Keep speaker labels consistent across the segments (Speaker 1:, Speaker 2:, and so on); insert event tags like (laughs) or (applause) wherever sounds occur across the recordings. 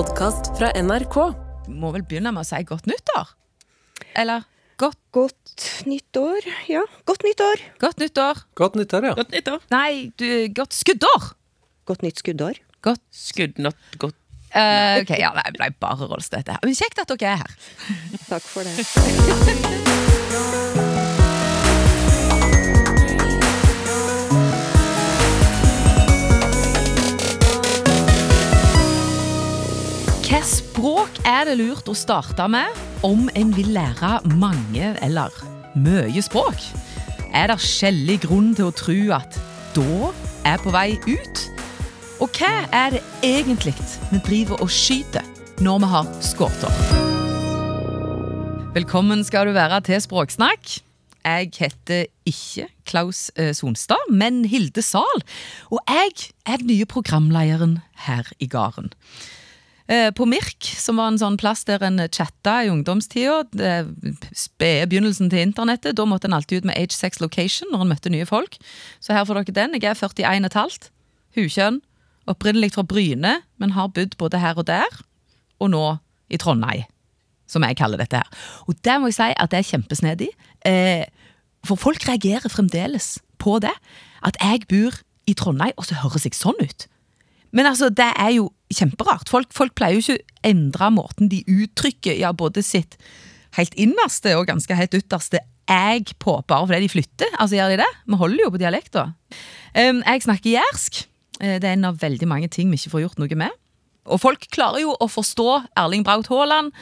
Speaker 1: podkast fra NRK.
Speaker 2: Må vel begynne med å si godt nyttår? Eller godt,
Speaker 3: Godt nyttår. Ja, godt nyttår.
Speaker 2: godt nyttår?
Speaker 4: Godt nyttår, ja.
Speaker 5: Godt nyttår.
Speaker 2: Nei, du, godt skuddår!
Speaker 3: Godt nytt skuddår.
Speaker 2: Godt
Speaker 5: Skudd not godt.
Speaker 2: uh, Ok, ja, det ble bare Rolstad, dette her. Men kjekt at dere er her.
Speaker 3: Takk for det. (laughs)
Speaker 2: Hva språk er det lurt å starte med om en vil lære mange eller mye språk? Er det skjellig grunn til å tro at da er på vei ut? Og hva er det egentlig vi driver og skyter når vi har skuter? Velkommen skal du være til Språksnakk. Jeg heter ikke Klaus eh, Sonstad, men Hilde Zahl. Og jeg er den nye programlederen her i gården. Eh, På Mirk, som var en sånn plass der en chatta i ungdomstida, spede begynnelsen til internettet, da måtte en alltid ut med age sex location når en møtte nye folk. Så her får dere den. Jeg er 41,5, hukjønn, opprinnelig fra Bryne, men har bodd både her og der, og nå i Trondheim, som jeg kaller dette her. Og der må jeg si at det er kjempesnedig, eh, for folk reagerer fremdeles på det, at jeg bor i Trondheim, og så høres jeg sånn ut. Men altså, det er jo kjemperart. Folk, folk pleier jo ikke å endre måten de uttrykker ja, både sitt helt innerste og ganske helt ytterste jeg på, bare fordi de flytter. Altså, gjør de det? Vi holder jo på dialekta. Um, jeg snakker jærsk. Eh, Det er en av veldig mange ting vi ikke får gjort noe med. Og folk klarer jo å forstå Erling Braut Haaland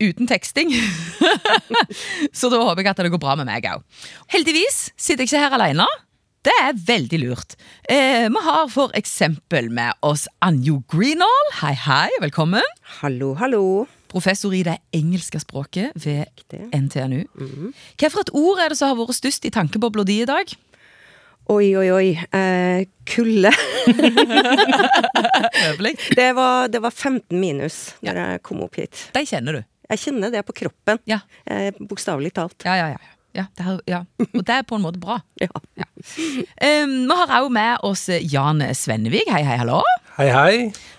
Speaker 2: uten teksting. (laughs) Så da håper jeg at det går bra med meg òg. Heldigvis sitter jeg ikke her alene. Det er veldig lurt. Eh, vi har for eksempel med oss Anjo Greenall. Hei, hei, velkommen.
Speaker 3: Hallo, hallo.
Speaker 2: Professor i det engelske språket ved. NTNU. Hvilket ord er det som har vært størst i tankebobla di i dag?
Speaker 3: Oi, oi, oi. Eh, kulde. (laughs) Det var, det var 15 minus når jeg kom opp hit.
Speaker 2: De kjenner du.
Speaker 3: Jeg kjenner det på kroppen.
Speaker 2: Ja.
Speaker 3: Eh, Bokstavelig talt.
Speaker 2: Ja, ja, ja. Ja, det har, ja. Og det er på en måte bra. (laughs)
Speaker 3: Ja.
Speaker 2: Um, vi har òg med oss Jan Svennevig. Hei, hei, hallo.
Speaker 4: Hei, hei.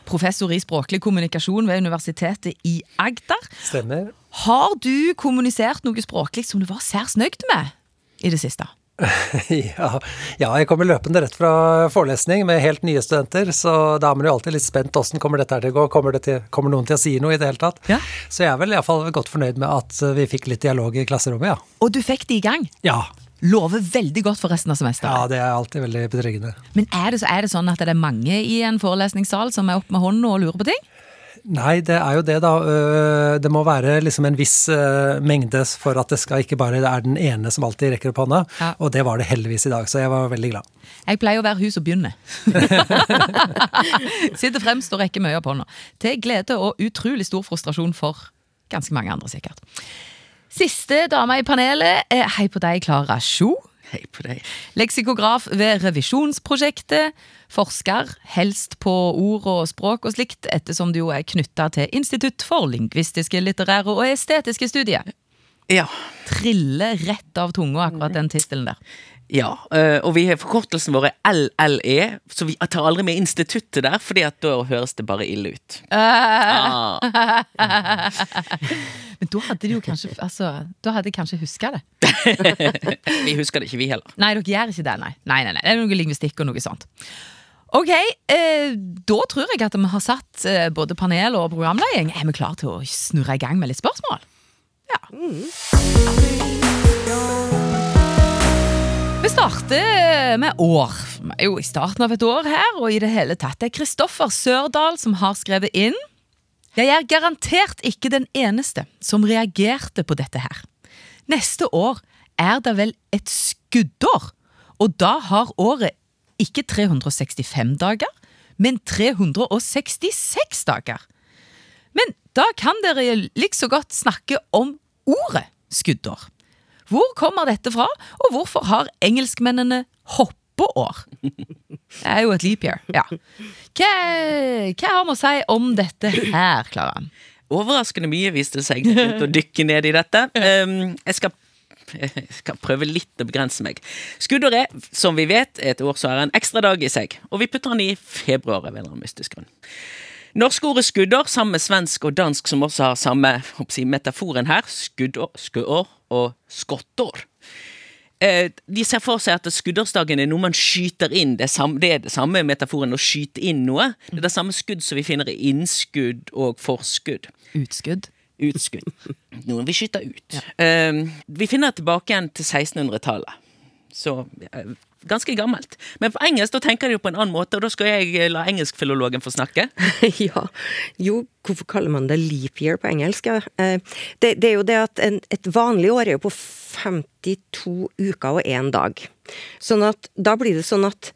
Speaker 2: Professor i språklig kommunikasjon ved Universitetet i Agder.
Speaker 4: Stemmer.
Speaker 2: Har du kommunisert noe språklig som du var særs nøyd med i det siste? (laughs)
Speaker 4: Ja, ja, jeg kommer løpende rett fra forelesning med helt nye studenter, så da er man jo alltid litt spent. Åssen kommer dette her til å gå? Kommer, det til, kommer noen til å si noe i det hele tatt?
Speaker 2: Ja.
Speaker 4: Så jeg er vel iallfall godt fornøyd med at vi fikk litt dialog i klasserommet, ja.
Speaker 2: Og du fikk det i gang.
Speaker 4: Ja,
Speaker 2: Lover veldig godt for resten av semesteret.
Speaker 4: ja det er alltid veldig betryggende.
Speaker 2: Men er det, så, er det sånn at det er mange i en forelesningssal som er opp med hånden og lurer på ting?
Speaker 4: Nei, det er jo det, da. Øh, Det må være liksom en viss øh, mengde for at det skal ikke bare er den ene som alltid rekker opp hånda.
Speaker 2: Ja.
Speaker 4: Og det var det heldigvis i dag, så jeg var veldig glad.
Speaker 2: Jeg pleier å være hun som begynner. (laughs) Sitter fremst og rekker mye opp hånda. Til glede og utrolig stor frustrasjon for ganske mange andre, sikkert. Siste dame i panelet. Hei på deg, Klara Sjo.
Speaker 5: Hei på deg.
Speaker 2: Leksikograf ved Revisjonsprosjektet. Forsker helst på ord og språk og slikt, ettersom du jo er knytta til Institutt for lingvistiske, litterære og estetiske studier.
Speaker 5: Ja.
Speaker 2: Triller rett av tunga, akkurat den tittelen der.
Speaker 5: ja. eh, Og vi har forkortelsen vår er LLE, så vi tar aldri med instituttet der, fordi at da høres det bare ille ut. Ah. (laughs)
Speaker 2: Men da hadde de jo kanskje altså, Da hadde jeg kanskje huska det. (laughs)
Speaker 5: Vi husker det ikke, vi heller.
Speaker 2: Nei, dere gjør ikke det, nei. Nei, nei, nei. Det er noe lingvistikk og noe sånt. Ok, eh, da tror jeg at vi har satt eh, både panel og programleding. Er vi klare til å snurre i gang med litt spørsmål? Ja. Vi starter med år. Vi er jo i starten av et år her, og i det hele tatt. Det er Kristoffer Sørdal som har skrevet inn. Jeg er garantert ikke den eneste som reagerte på dette her. Neste år er det vel et skuddår, og da har året ikke 365 dager, men 366 dager. Men da kan dere likså godt snakke om ordet skuddår. Hvor kommer dette fra, og hvorfor har engelskmennene hoppeår? Det er jo et leap year. Ja. Hva, hva har vi å si om dette her, Klara?
Speaker 5: Overraskende mye viste seg å dykke ned i dette. Um, jeg skal jeg skal prøve litt å begrense meg. Skuddåret, som vi vet, et år som har en ekstra dag i seg, og vi putter den i februar av en eller annen mystisk grunn. Norske ordet skuddår, sammen med svensk og dansk, som også har samme si, metaforen her, skuddår, skuddår og skottår. Eh, de ser for seg at skuddårsdagen er noe man skyter inn. Det er, samme, det er det samme metaforen, å skyte inn noe. Det er det samme skudd som vi finner i innskudd og forskudd.
Speaker 2: Utskudd.
Speaker 5: Utskudd. (laughs) Noe vi skyter ut. Eh, vi finner tilbake igjen til 1600-tallet. Så eh, ganske gammelt. Men på engelsk da tenker de på en annen måte, og da skal jeg eh, la engelskfilologen få snakke. (laughs)
Speaker 3: ja. Jo, hvorfor kaller man det leap year på engelsk? Eh, det, det, er jo det at en, et vanlig år er jo på 52 uker og én dag. Sånn at da blir det sånn at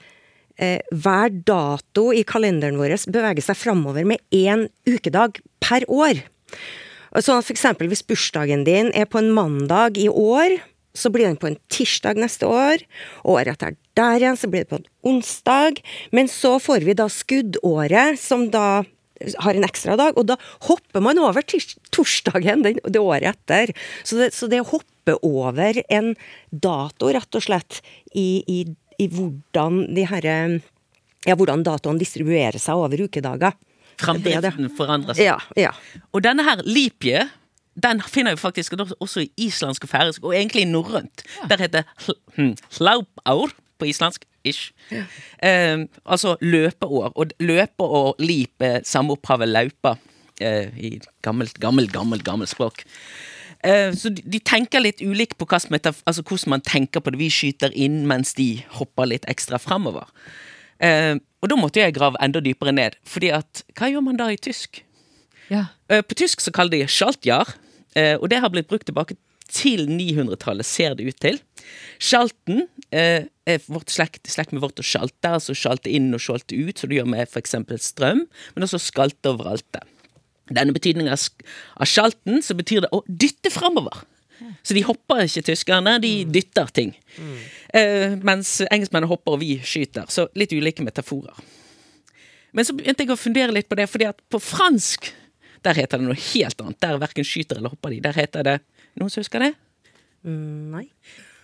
Speaker 3: eh, hver dato i kalenderen vår beveger seg framover med én ukedag per år. Sånn at for eksempel hvis bursdagen din er på en mandag i år, så blir den på en tirsdag neste år. Året etter der igjen så blir det på en onsdag. Men så får vi da skuddåret, som da har en ekstra dag, og da hopper man over torsdagen det, det året etter. Så det, så det å hoppe over en dato, rett og slett, i, i, i hvordan de herre ja, hvordan datoen distribuerer seg over ukedager.
Speaker 5: Framdriften forandrer seg.
Speaker 3: Ja, ja.
Speaker 5: Og denne her lipje den finner vi faktisk også i islandsk og færøysk, og egentlig i norrønt. Ja. Der heter hm, hlaupaur på islandsk. Ish. Ja. Um, altså løpeår. Og løpe og lip er samme opphavet laupa uh, i gammelt, gammelt, gammelt, gammelt språk. Eh, så de, de, tenker litt ulikt på altså, hvordan man tenker på det. Vi skyter inn mens de hopper litt ekstra framover. Eh, og da måtte jeg grave enda dypere ned. Fordi at hva gjør man da i tysk? Ja. Eh, på tysk så kaller de schaltjahr. Eh, og det har blitt brukt tilbake til 900-tallet, ser det ut til. Sjalten eh, er vårt slekt, slekt, med vårt å sjalte, altså sjalte inn og sjalte ut, som du gjør med f.eks. strøm, men også skalte og vralte. Denne betydningen av sjalten, så betyr det å dytte framover. Så de hopper ikke, tyskerne. De mm. dytter ting. Mm. Eh, mens engelskmennene hopper, og vi skyter. Så litt ulike metaforer. Men så begynte jeg å fundere litt på det, fordi at på fransk der heter det noe helt annet. Der verken skyter eller hopper de. Der heter det Noen som husker det?
Speaker 3: Mm, nei.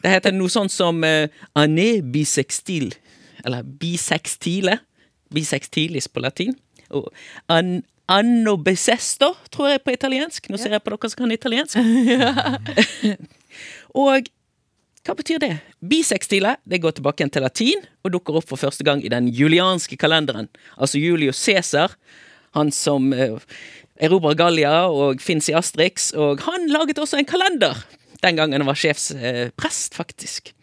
Speaker 5: Det heter noe sånt som uh, ané bisextil. Eller bisextile. Bisextilis på latin. Og an, anno besesto, tror jeg på italiensk. Nå ser jeg på dere som kan italiensk. (laughs) (laughs) og hva betyr det? Bisextile det går tilbake igjen til latin og dukker opp for første gang i den julianske kalenderen. Altså Julius Cæsar, han som uh, erobrer Gallia og fins i Astrix, og han laget også en kalender den gangen han var sjefsprest, faktisk.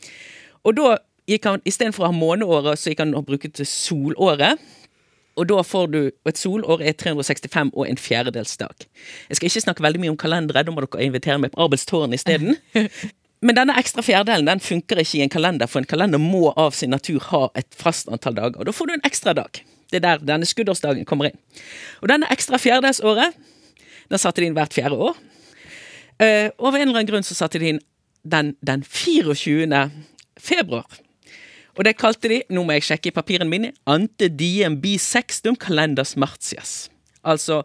Speaker 5: Og da gikk han istedenfor å ha måneåret, så gikk han og bruke solåret. Og da får du Et solår er 365 og en fjerdedelsdag. Jeg skal ikke snakke veldig mye om kalendere, da må dere invitere meg på Arbelstårn isteden. (laughs) Men denne ekstra fjerdedelen den funker ikke i en kalender, for en kalender må av sin natur ha et fast antall dager. Og Da får du en ekstra dag. Det er der denne skuddårsdagen kommer inn. Og denne ekstra fjerdedelsåret, den satte de inn hvert fjerde år. Uh, og av en eller annen grunn så satte de inn den, den 24. februar. Og det kalte de, nå må jeg sjekke i papirene mine, ante diem bisextum calendars martias. Altså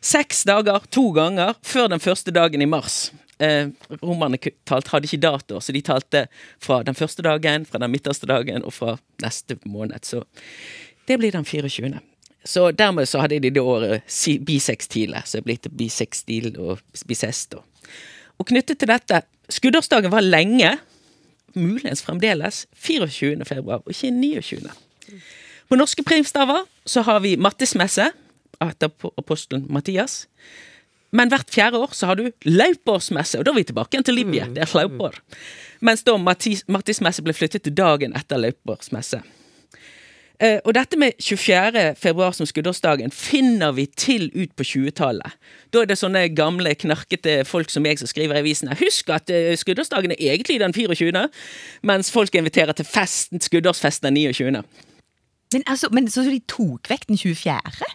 Speaker 5: seks dager to ganger før den første dagen i mars. Eh, romerne talt, hadde ikke datoer, så de talte fra den første dagen, fra den midterste dagen og fra neste måned. Så det blir den 24. Så dermed så hadde de det året bisextile, så det ble til bisextil og bisesto. Og knyttet til dette, skuddårsdagen var lenge, muligens fremdeles, 24. februar, og ikke 29. På norske primstaver så har vi mattismesse etter apostelen Mattias. Men hvert fjerde år så har du Laupårsmesse, og da er vi tilbake igjen til Libya. Det er Laupår. Mens da Mattismesse ble flyttet til dagen etter laupaårsmesse. Uh, og dette med 24. februar som skuddårsdagen finner vi til ut på 20-tallet. Da er det sånne gamle, knarkete folk som jeg som skriver i avisene. Husk at uh, skuddårsdagen er egentlig den 24., mens folk inviterer til festen, skuddårsfesten den 29.
Speaker 2: Men, altså, men så de tok vekk den 24.?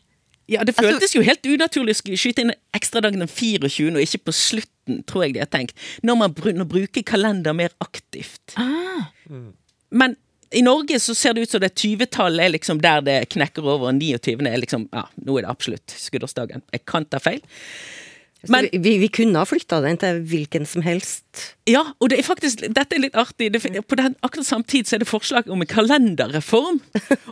Speaker 5: Ja, det føltes altså, jo helt unaturlig å skyte inn ekstradagen den 24., og ikke på slutten, tror jeg de har tenkt. Når man bruker kalender mer aktivt.
Speaker 2: Ah.
Speaker 5: Men i Norge så ser det ut som det 20-tallet er liksom der det knekker over, og 29. er liksom Ja, nå er det absolutt skuddårsdagen. Jeg kan ta feil. Men
Speaker 3: vi, vi kunne ha flytta den til hvilken som helst.
Speaker 5: Ja, og det er faktisk, dette er litt artig. Det, på den, akkurat samme tid så er det forslag om en kalenderreform.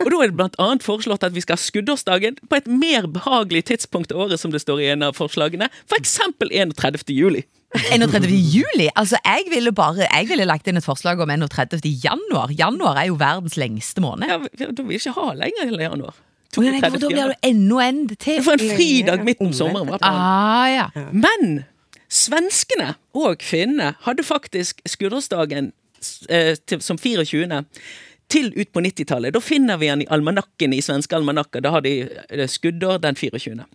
Speaker 5: Og da er det annet foreslått at vi skal ha skuddårsdagen på et mer behagelig tidspunkt i året, som det står i en av forslagene. For eksempel 31. juli.
Speaker 2: 31. juli? Altså, jeg ville bare Jeg ville lagt inn et forslag om 31. januar. Januar er jo verdens lengste måned.
Speaker 5: Ja, Da vil vi ikke ha lenger enn januar.
Speaker 2: Oh, nei, for da blir det ennå en til.
Speaker 5: For en fridag midt om sommeren.
Speaker 2: Ah, ja.
Speaker 5: Men svenskene og finnene hadde faktisk skuddårsdagen eh, som 24. til ut på 90-tallet. Da finner vi den i almanakken i svenske almanakker. Da har de eh, skuddår den 24.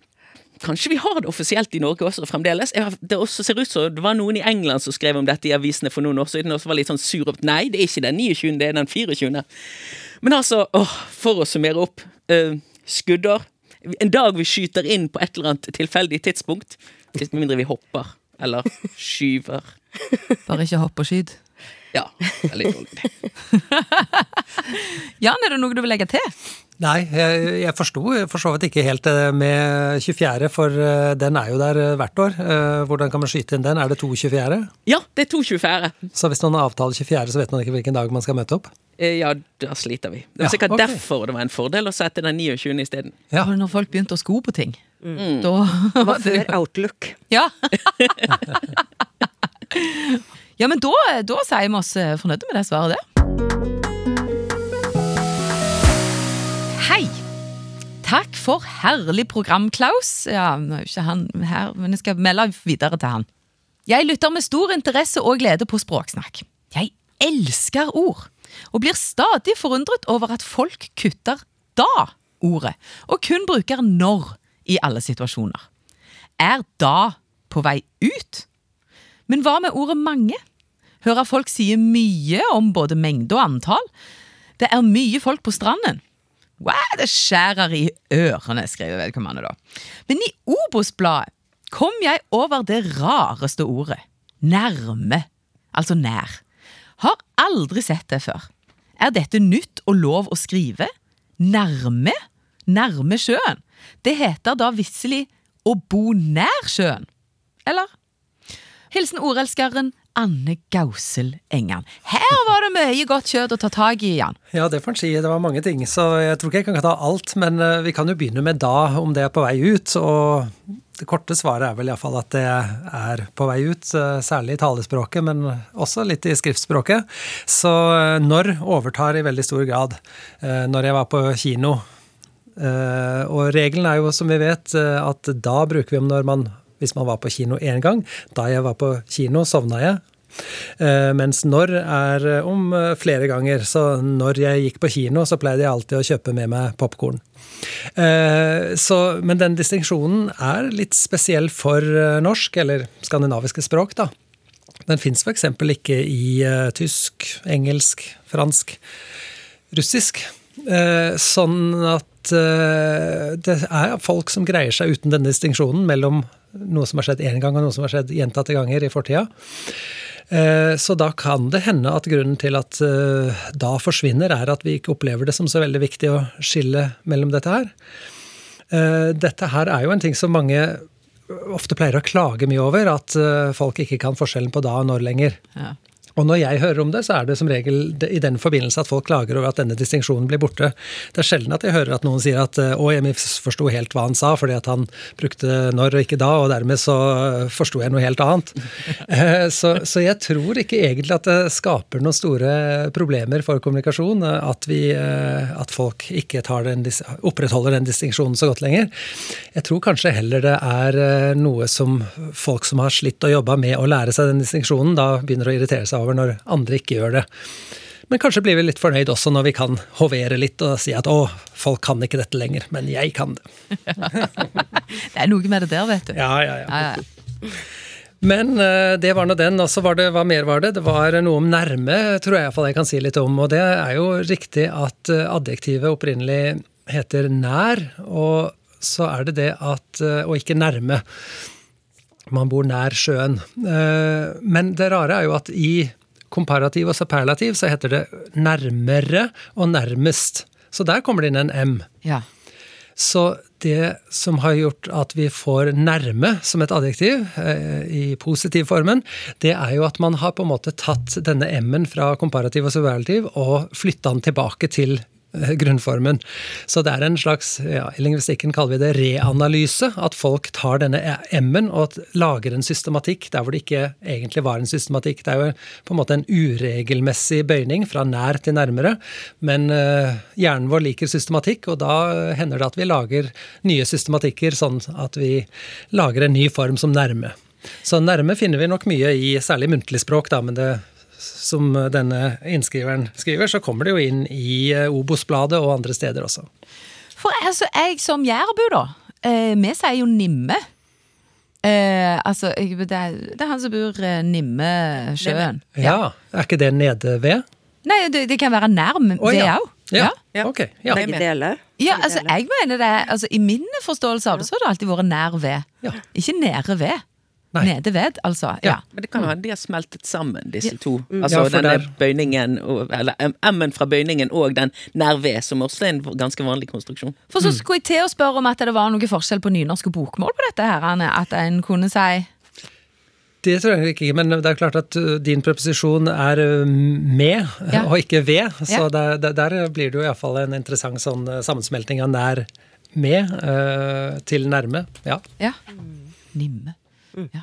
Speaker 5: Kanskje vi har det offisielt i Norge også fremdeles. Det også ser ut som det var noen i England som skrev om dette i avisene for noen år siden, og som var litt sånn sur opp. Nei, det er ikke den 29., det er den 24. Men altså, åh, for å summere opp. Uh, skuddår. En dag vi skyter inn på et eller annet tilfeldig tidspunkt. Med mindre vi hopper. Eller skyver.
Speaker 2: Bare ikke hopp og skyt.
Speaker 5: Ja, det er litt dårlig. (laughs)
Speaker 2: Jan, er det noe du vil legge til?
Speaker 4: Nei, jeg, jeg forsto for så vidt ikke helt det med 24., for eh, den er jo der eh, hvert år. Eh, Hvordan kan man skyte inn den? Er det to 24.?
Speaker 5: Ja, det er to 24.
Speaker 4: Så hvis noen avtaler 24., så vet man ikke hvilken dag man skal møte opp?
Speaker 5: Eh, Ja, da sliter vi. Det var
Speaker 4: Ja,
Speaker 5: sikkert derfor det var en fordel å sette den 29. isteden.
Speaker 4: Ja.
Speaker 2: Når folk begynte å sko på ting. Da
Speaker 3: Det var før Outlook.
Speaker 2: Ja. (laughs) ja, men da, da sier vi oss fornøyde med det svaret, det. Takk for herlig program, Klaus. Ja, nå er jo ikke han her, men jeg skal melde videre til han. Jeg lytter med stor interesse og glede på Språksnakk. Jeg elsker ord, og blir stadig forundret over at folk kutter da-ordet, og kun bruker når i alle situasjoner. Er da på vei ut? Men hva med ordet mange? Hører folk si mye om både mengde og antall? Det er mye folk på stranden. Wow, det skjærer i ørene, skriver vedkommende da. Men i Obos-bladet kom jeg over det rareste ordet. Nærme. Altså nær. Har aldri sett det før. Er dette nytt og lov å skrive? Nærme? Nærme sjøen? Det heter da visselig å bo nær sjøen. Eller? Hilsen ordelskeren Anne Gausel Engan. Her var det mye godt kjøtt å ta tak i, Jan.
Speaker 4: Ja, det får en si. Det var mange ting. Så jeg tror ikke jeg kan ta alt, men eh, vi kan jo begynne med da, om det er på vei ut. Og det korte svaret er vel iallfall at det er på vei ut, eh, særlig i talespråket, men også litt i skriftspråket. Så eh, når overtar i veldig stor grad. Når jeg var på kino Og regelen er jo, som vi vet, at da bruker vi om når man Hvis man var på kino én gang. Da jeg var på kino, sovna jeg. Eh, mens når er eh, om eh, flere ganger. Så når jeg gikk på kino, så pleide jeg alltid å kjøpe med meg popkorn. Men den distinksjonen er litt spesiell for norsk, eller skandinaviske språk, da. Den fins f.eks. ikke i tysk, engelsk, fransk, russisk. Sånn at det er folk som greier seg uten denne distinksjonen mellom noe som har skjedd én gang, og noe som har skjedd gjentatte ganger i fortida. Eh, Så da kan det hende at grunnen til at eh, da forsvinner, er at vi ikke opplever det som så veldig viktig å skille mellom dette her. Eh, Dette her er jo en ting som mange ofte pleier å klage mye over, at folk ikke kan forskjellen på da og når lenger.
Speaker 2: Ja.
Speaker 4: Og når jeg hører om det, så er det som regel i den forbindelse at folk klager over at denne distinksjonen blir borte. Det er sjelden at jeg hører at noen sier at å, jeg misforsto helt hva han sa, fordi at han brukte når og ikke da, og dermed så eh, forsto jeg noe helt annet. (laughs) Eh, Så, så jeg tror ikke egentlig at det skaper noen store problemer for kommunikasjon, eh, at, vi, eh, at folk ikke tar den, opprettholder den distinksjonen så godt lenger. Jeg tror kanskje heller det er noe som folk som har slitt og jobba med å lære seg den distinksjonen, da begynner å irritere seg over når andre ikke gjør det. Men kanskje blir vi litt fornøyd også når vi kan hovere litt og si at å, folk kan ikke dette lenger, men jeg kan det. (laughs)
Speaker 2: Det er noe med det der, vet du.
Speaker 4: Ja, ja, ja.
Speaker 2: Ja, ja.
Speaker 4: Men eh, det var nå den. Og så var det, hva mer var det? Det var noe om nærme, tror jeg iallfall jeg kan si litt om. Og det er jo riktig at eh, adjektivet opprinnelig heter nær, og så er det det at eh, Og ikke nærme. Man bor nær sjøen. Eh, Men det rare er jo at i komparativ og superlativ så heter det nærmere og nærmest. Så der kommer det inn en M.
Speaker 2: ja.
Speaker 4: Så det som har gjort at vi får nærme som et adjektiv, eh, i positiv formen, det er jo at man har på en måte tatt denne M-en fra komparativ og superlativ og flytta den tilbake til grunnformen. Så det er en slags, ja, i lingvistikken kaller vi det reanalyse. At folk tar denne M-en og lager en systematikk der hvor det ikke egentlig var en systematikk. Det er jo på en måte en uregelmessig bøyning fra nær til nærmere. Men uh, hjernen vår liker systematikk, og da hender det at vi lager nye systematikker sånn at vi lager en ny form som nærme. Så nærme finner vi nok mye i særlig muntlig språk, da, men det som denne innskriveren skriver, så kommer det jo inn i eh, Obos-bladet og andre steder også.
Speaker 2: For altså, jeg som jærbu, da. Eh, vi sier jo Nimme. Eh, altså, det er, det er, han som bor eh, Nimmesjøen.
Speaker 4: Ja. ja. Er ikke det nede ved?
Speaker 2: Nei, det, det kan være nærm oh, ved òg.
Speaker 4: Ja. ja. ok. Ja.
Speaker 3: Begge deler.
Speaker 2: Ja, altså, jeg mener det, altså, I min forståelse av det, så har det alltid vært nær ved. Ikke nære ved. Nei. Nede ved, altså. Ja.
Speaker 5: Men det kan hende de har smeltet sammen, disse to. Mm. Altså ja, denne der... bøyningen, eller M-en fra bøyningen og den nær ved, som også er en ganske vanlig konstruksjon.
Speaker 2: For så skulle jeg til å spørre om at det var noe forskjell på nynorsk og bokmål på dette her, Anne, At en kunne si
Speaker 4: det tror jeg ikke, men det er klart at uh, din preposisjon er uh, med ja. og ikke ved. Så ja. der, der, blir det jo iallfall en interessant sånn uh, sammensmelting av nær med uh, til nærme. Ja.
Speaker 2: ja. Nimme. Mm. Ja.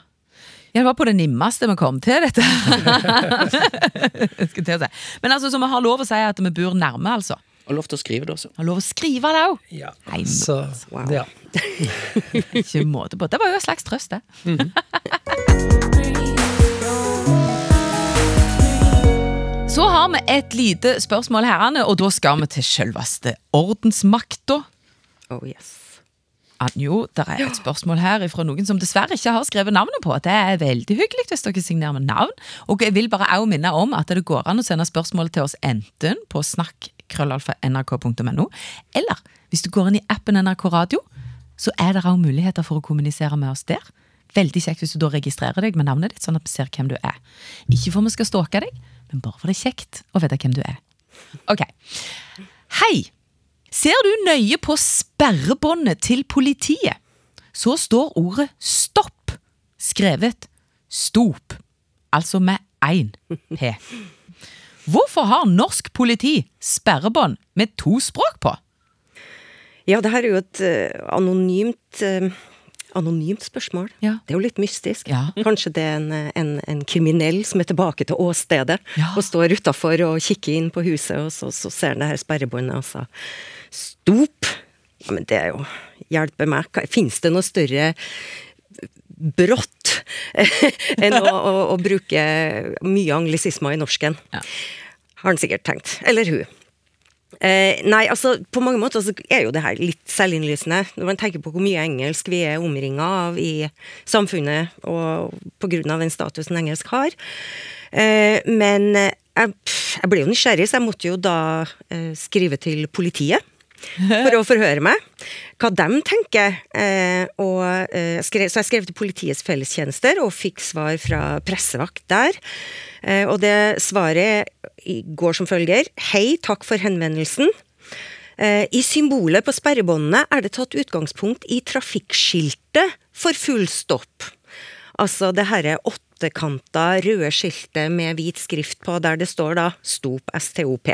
Speaker 2: Ja, det var på det nimmeste vi kom til dette. (laughs) til si. Men altså, så vi har lov å si at vi bor nærme, altså.
Speaker 5: Og lov til å skrive det også.
Speaker 2: Har lov å skrive det òg!
Speaker 4: Ja, så, wow. ja. (laughs)
Speaker 2: Ikke måte på. Det var jo en slags trøst, det. Mm. (laughs) så har vi et lite spørsmål herrene, og da skal vi til selveste ordensmakta.
Speaker 3: Oh yes.
Speaker 2: Jo, det er et spørsmål her fra noen som dessverre ikke har skrevet navnet på. Det er veldig hyggelig hvis dere signerer med navn. Og jeg vil bare også minne om at det går an å sende spørsmål til oss enten på snakk.krøllalfa.nrk.no, eller hvis du går inn i appen NRK Radio, så er det også muligheter for å kommunisere med oss der. Veldig kjekt hvis du da registrerer deg med navnet ditt, sånn at vi ser hvem du er. Ikke for vi skal stalke deg, men bare for det er kjekt å vite hvem du er. Ok. Hei! Ser du nøye på sperrebåndet til politiet, så står ordet stopp skrevet stop, altså med én p. Hvorfor har norsk politi sperrebånd med to språk på?
Speaker 3: Ja, det her er jo et uh, anonymt uh, anonymt spørsmål. Ja. Det er jo litt mystisk. Ja. Kanskje det er en, en, en, kriminell som er tilbake til åstedet ja. og står utafor og kikker inn på huset, og så, så ser han det her sperrebåndet, og så Stop? Ja, men det er jo Hjelpe meg, fins det noe større brått (laughs) enn å, å, å, bruke mye anglisismer i norsken? Ja. Har han sikkert tenkt. Eller hun. Eh, nei, altså på mange måter så er jo det her litt selvinnlysende. Når man tenker på hvor mye engelsk vi er omringa av i samfunnet, og av den statusen engelsk har. Eh, men jeg, jeg, ble jo nysgjerrig, så jeg måtte jo da eh, skrive til politiet for å forhøre meg hva de tenker. Eh, og, eh, skrev, så jeg skrev til Politiets fellestjenester og fikk svar fra pressevakt der. Eh, og det svaret går som følger. Hei, takk for henvendelsen. I symbolet på sperrebåndene er det tatt utgangspunkt i trafikkskiltet for full stopp. Altså det herre åttekanta røde skiltet med hvit skrift på, der det står da Stop STOP.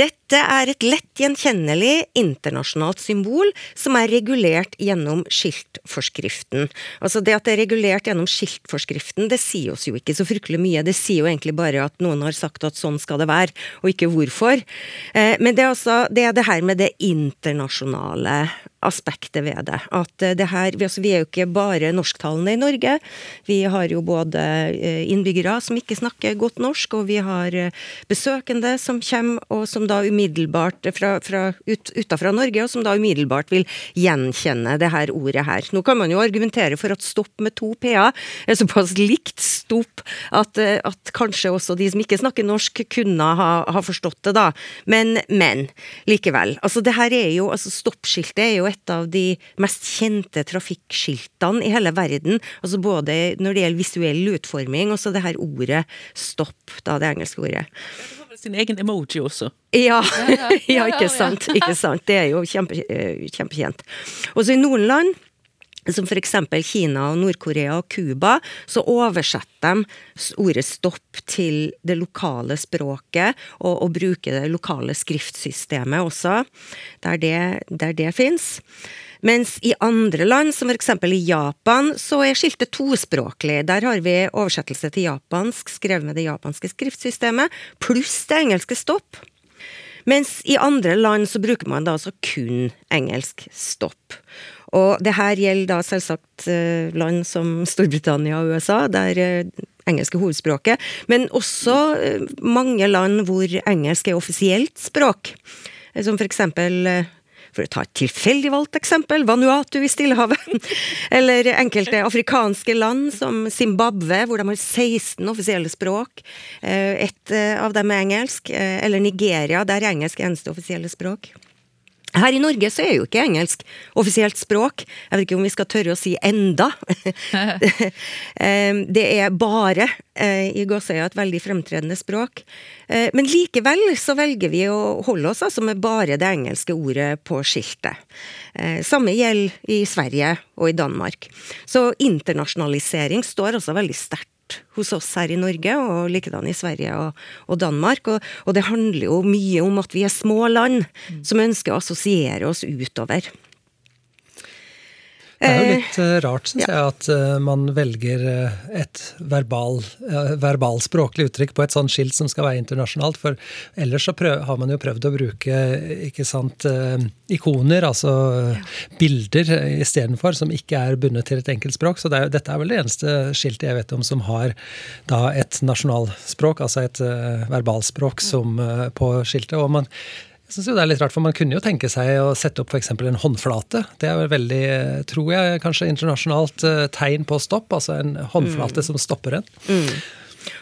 Speaker 3: Dette er et lett gjenkjennelig internasjonalt symbol som er regulert gjennom skiltforskriften. Altså Det at det er regulert gjennom skiltforskriften, det sier oss jo ikke så fryktelig mye. Det sier jo egentlig bare at noen har sagt at sånn skal det være, og ikke hvorfor. Eh, men det er, altså, det, er det her med det internasjonale aspektet ved det. At det her, altså vi er jo ikke bare norsktalende i Norge. Vi har jo både eh, innbyggere som ikke snakker godt norsk, og vi har eh, besøkende som kommer, og som da umiddelbart fra, fra ut, utafra Norge, og som da umiddelbart vil gjenkjenne det her ordet her. Nå kan man jo argumentere for at stopp med to p-er er såpass likt stopp at, eh, at, kanskje også de som ikke snakker norsk, kunne ha, ha forstått det, da. Men, men likevel. Altså det her er jo, altså stoppskiltet er jo et av de mest kjente trafikkskiltene i hele verden. Altså både når det gjelder visuell utforming, og så det her ordet stopp, da det engelske ordet.
Speaker 5: vel sin egen emoji også.
Speaker 3: Ja,
Speaker 2: ja,
Speaker 3: ja, (laughs)
Speaker 2: ja,
Speaker 3: ikke sant. Ikke sant. Det er jo kjempe, eh, kjempekjent. Og så i noen land, som eksempel Kina og Nord-Korea og Cuba, så oversetter de ordet stopp til det lokale språket, og, og bruker det lokale skriftsystemet også, der det, der det fins. Mens i andre land, som f.eks. i Japan, så er skiltet tospråklig. Der har vi oversettelse til japansk, skrevet med det japanske skriftsystemet, pluss det engelske stopp. Mens i andre land så bruker man da altså kun engelsk stopp. Og det her gjelder da selvsagt eh, land som Storbritannia og USA, der eh, engelsk er hovedspråket, men også eh, mange land hvor engelsk er offisielt språk. Som for eksempel for å ta et tilfeldig valgt eksempel, Vanuatu i Stillehavet. (laughs) Eller enkelte afrikanske land som Zimbabwe, hvor de har 16 offisielle språk. Ett Et av dem er engelsk. Eller Nigeria, der engelsk er eneste offisielle språk. Her i Norge så er jo ikke engelsk offisielt språk. Jeg vet ikke om vi skal tørre å si enda. (laughs) Det er bare eh, i Gåsøya et veldig fremtredende språk. Eh, Men likevel så velger vi å holde oss altså med bare det engelske ordet på skiltet. Eh, Samme gjelder i Sverige og i Danmark. Så internasjonalisering står altså veldig sterkt hos oss her i Norge, og likedan i Sverige og, og Danmark. Og, og det handler jo mye om at vi er små land som ønsker å assosiere oss utover.
Speaker 4: Det er jo
Speaker 3: Eh,
Speaker 4: litt eh, rart, syns jeg, at eh, man velger et verbal, verbalspråklig uttrykk på et sånt skilt som skal være internasjonalt. For ellers så prøv, har man jo prøvd å bruke ikke sant, ikoner, altså ja. bilder istedenfor, som ikke er bundet til et enkelt språk. Så det er, dette er vel det eneste skiltet jeg vet om som har da et nasjonalspråk, altså et verbalspråk, som på skiltet. og man jeg synes jo det er litt rart, for Man kunne jo tenke seg å sette opp f.eks. en håndflate. Det er vel veldig, eh, tror jeg, kanskje internasjonalt eh, tegn på stopp. Altså en håndflate som stopper en.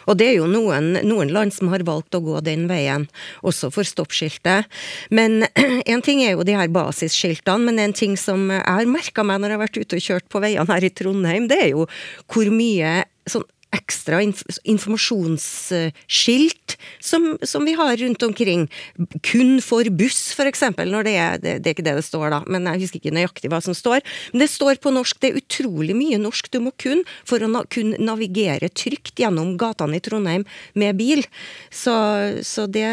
Speaker 3: Og det er jo noen, noen land som har valgt å gå den veien, også for stoppskiltet. Men (clears throat) en ting er jo de her basisskiltene, men en ting som jeg har merka meg når jeg har vært ute og kjørt på veiene her i Trondheim, det er jo hvor mye sånn ekstra informasjonsskilt som, som vi har rundt omkring. Kun for buss, eksempel, når det er det, det er ikke det det står, da, men jeg husker ikke nøyaktig hva som står. Men det står på norsk. Det er utrolig mye norsk du må kunne for å na kunne navigere trygt gjennom gatene i Trondheim med bil. Så, så det,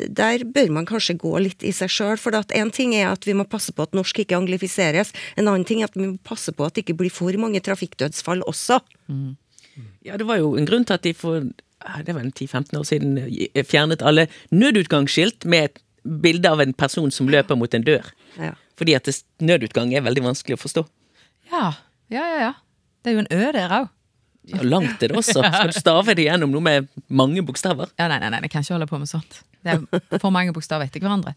Speaker 3: der bør man kanskje gå litt i seg sjøl. For én ting er at vi må passe på at norsk ikke anglifiseres. En annen ting er at vi må passe på at det ikke blir for mange trafikkdødsfall også.
Speaker 5: Ja, det var jo en grunn til at de for det var en 10-15 år siden eh, fjernet alle nødutgangsskilt med et bilde av en person som løper mot en dør.
Speaker 3: Ja.
Speaker 5: Fordi at nødutgang er veldig vanskelig å forstå.
Speaker 2: Ja, ja, ja. ja. Det er jo en Ø der òg.
Speaker 5: Ja, langt er det også. (laughs) Skal du stave det gjennom noe med mange bokstaver?
Speaker 2: Ja, nei, nei, nei, jeg kan ikke holde på med sånt. Det er for mange bokstaver etter hverandre.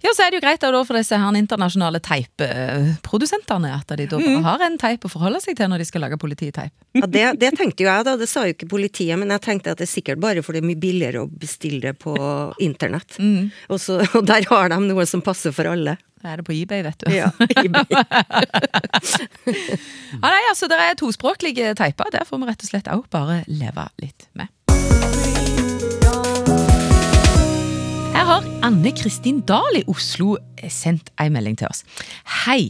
Speaker 2: Ja, så er det jo greit da, da for disse her internasjonale teipprodusentene at de da bare har en teip å forholde seg til når de skal lage polititeip.
Speaker 3: Ja, det, det tenkte jo jeg, da. Det sa jo ikke politiet, men jeg tenkte at det er sikkert bare for det er mye billigere å bestille det på internett. Og, så, og der har de noe som passer for alle.
Speaker 2: Det er det på eBay, vet du.
Speaker 3: Ja, eBay. (laughs)
Speaker 2: Ja, nei, altså, det er tospråklige teiper. Der får vi rett og slett òg bare leve litt med. Her har Anne Kristin Dahl i Oslo sendt ei melding til oss. Hei!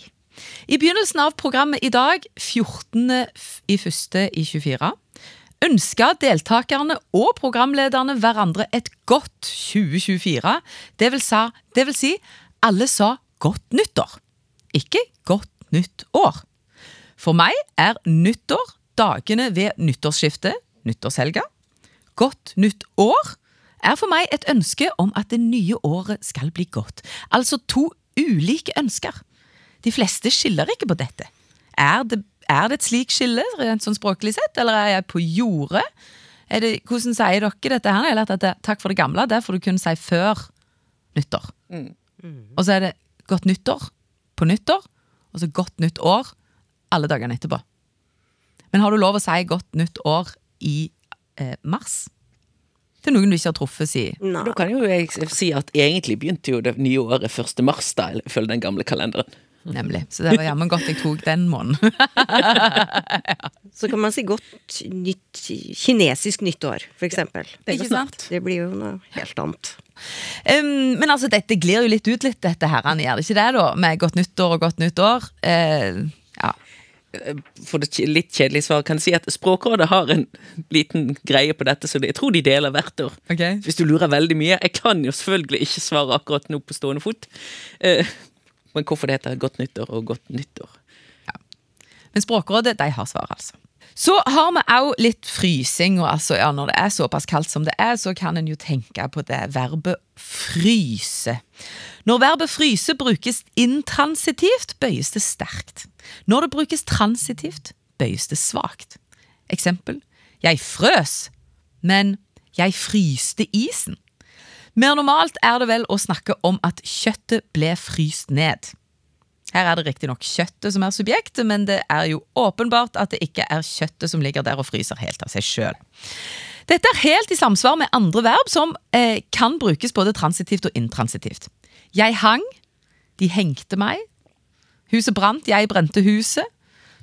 Speaker 2: I begynnelsen av programmet i dag, 14. f- i første i 24, ønska deltakerne og programlederne hverandre et godt 2024. Det vil, sa, det vil si, alle sa godt nyttår. Ikke godt nytt år. For meg er nyttår dagene ved nyttårsskiftet, nyttårshelga. Godt nytt år er for meg et ønske om at det nye året skal bli godt. Altså to ulike ønsker. De fleste skiller ikke på dette. Er det, er det et slikt skille, rent sånn språklig sett, eller er jeg på jordet? Er det, hvordan sier dere dette her? Har at det, takk for det gamle, det får du kun si før nyttår. Og så er det godt nyttår på nyttår, og så godt nytt år alle dagene etterpå. Men har du lov å si godt nytt år i eh, mars? Til noen du ikke har truffet, si.
Speaker 3: Nei.
Speaker 5: Da kan jo jeg si at egentlig begynte jo det nye året 1. mars, da, ifølge den gamle kalenderen.
Speaker 2: Nemlig. Så det var jammen godt jeg tok den måneden. (laughs)
Speaker 3: Så kan man si godt nytt kinesisk nyttår, for eksempel.
Speaker 5: Det
Speaker 2: Ikke sant?
Speaker 3: Det blir jo noe helt annet.
Speaker 2: Um, men altså, dette glir jo litt ut litt, dette her. Han gjør det ikke det, da? Med godt nyttår og godt nytt år. Eh, ja.
Speaker 5: For det litt kjedelige svaret kan jeg si at Språkrådet har en liten greie på dette, så jeg tror de deler hvert år.
Speaker 2: Okay.
Speaker 5: Hvis du lurer veldig mye. Jeg kan jo selvfølgelig ikke svare akkurat nå på stående fot. Eh, men hvorfor det heter godt nyttår og godt nyttår.
Speaker 2: Men Språkrådet de har svar, altså. Så har vi òg litt frysing. og altså, ja, Når det er såpass kaldt som det er, så kan en jo tenke på det verbet fryse. Når verbet fryse brukes intransitivt, bøyes det sterkt. Når det brukes transitivt, bøyes det svakt. Eksempel Jeg frøs, men jeg fryste isen. Mer normalt er det vel å snakke om at kjøttet ble fryst ned. Her er det riktignok kjøttet som er subjektet, men det er jo åpenbart at det ikke er kjøttet som ligger der og fryser helt av seg sjøl. Dette er helt i samsvar med andre verb som eh, kan brukes både transitivt og intransitivt. Jeg hang, de hengte meg. Huset brant, jeg brente huset.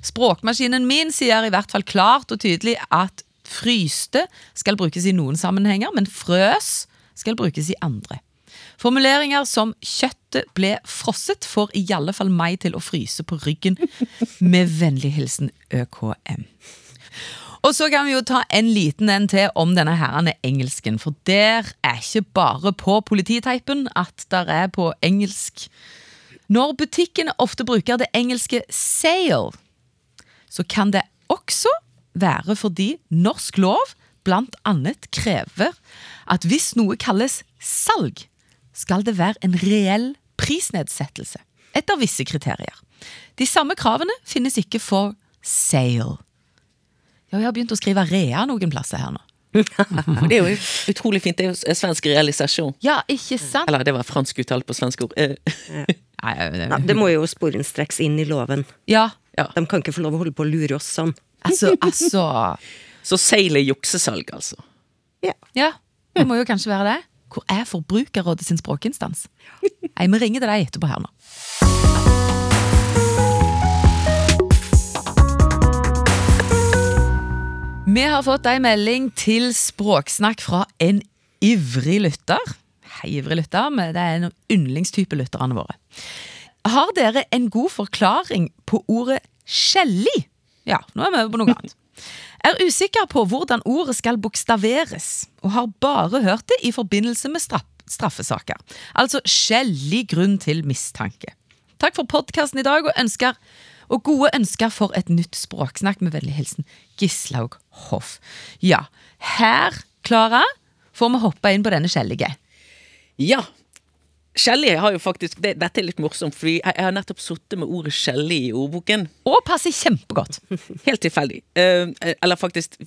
Speaker 2: Språkmaskinen min sier i hvert fall klart og tydelig at fryste skal brukes i noen sammenhenger, men frøs skal brukes i andre. Formuleringer som 'kjøttet ble frosset' får i alle fall meg til å fryse på ryggen. Med vennlig hilsen ØKM. Og så kan vi jo ta en liten en til om denne herrene engelsken, for der er ikke bare på polititeipen at der er på engelsk. Når butikkene ofte bruker det engelske 'sale', så kan det også være fordi norsk lov blant annet krever at hvis noe kalles salg, skal det være en reell prisnedsettelse etter visse kriterier. De samme kravene finnes ikke for sale. Jeg har begynt å skrive rea noen plasser her nå. (laughs)
Speaker 5: Det er jo utrolig fint. Det er jo svensk realisasjon.
Speaker 2: Ja, ikke sant?
Speaker 5: Eller det var fransk uttale på svensk ord. Eh,
Speaker 3: Ja, (laughs) det må jo sporenstreks inn i loven.
Speaker 2: Ja,
Speaker 3: De kan ikke få lov å holde på å lure oss sånn.
Speaker 2: altså, altså (laughs)
Speaker 5: Så seil er juksesalg, altså.
Speaker 3: Ja.
Speaker 2: Ja, det må jo kanskje være det. Hvor er Forbrukerrådet sin språkinstans? Jeg må ringe til deg etterpå her nå. Vi har fått ei melding til Språksnakk fra en ivrig lytter. Hei, ivrig lytter, men det er en yndlingstype lytterne våre. Har dere en god forklaring på ordet skjellig? Ja, nå er vi over på noe annet. Er usikker på hvordan ordet skal bokstaveres, og har bare hørt det i forbindelse med straff straffesaker. Altså skjellig grunn til mistanke. Takk for podkasten i dag, og, ønsker, og gode ønsker for et nytt språksnakk. Med vennlig hilsen Gislaug Hoff. Ja, her, Klara, får vi hoppe inn på denne skjellige.
Speaker 5: Ja. Skjellig har jo faktisk det, Dette er litt morsomt, fordi jeg, jeg har nettopp sittet med ordet skjellig i ordboken.
Speaker 2: Og passer kjempegodt. (laughs)
Speaker 5: Helt tilfeldig. Uh, eller faktisk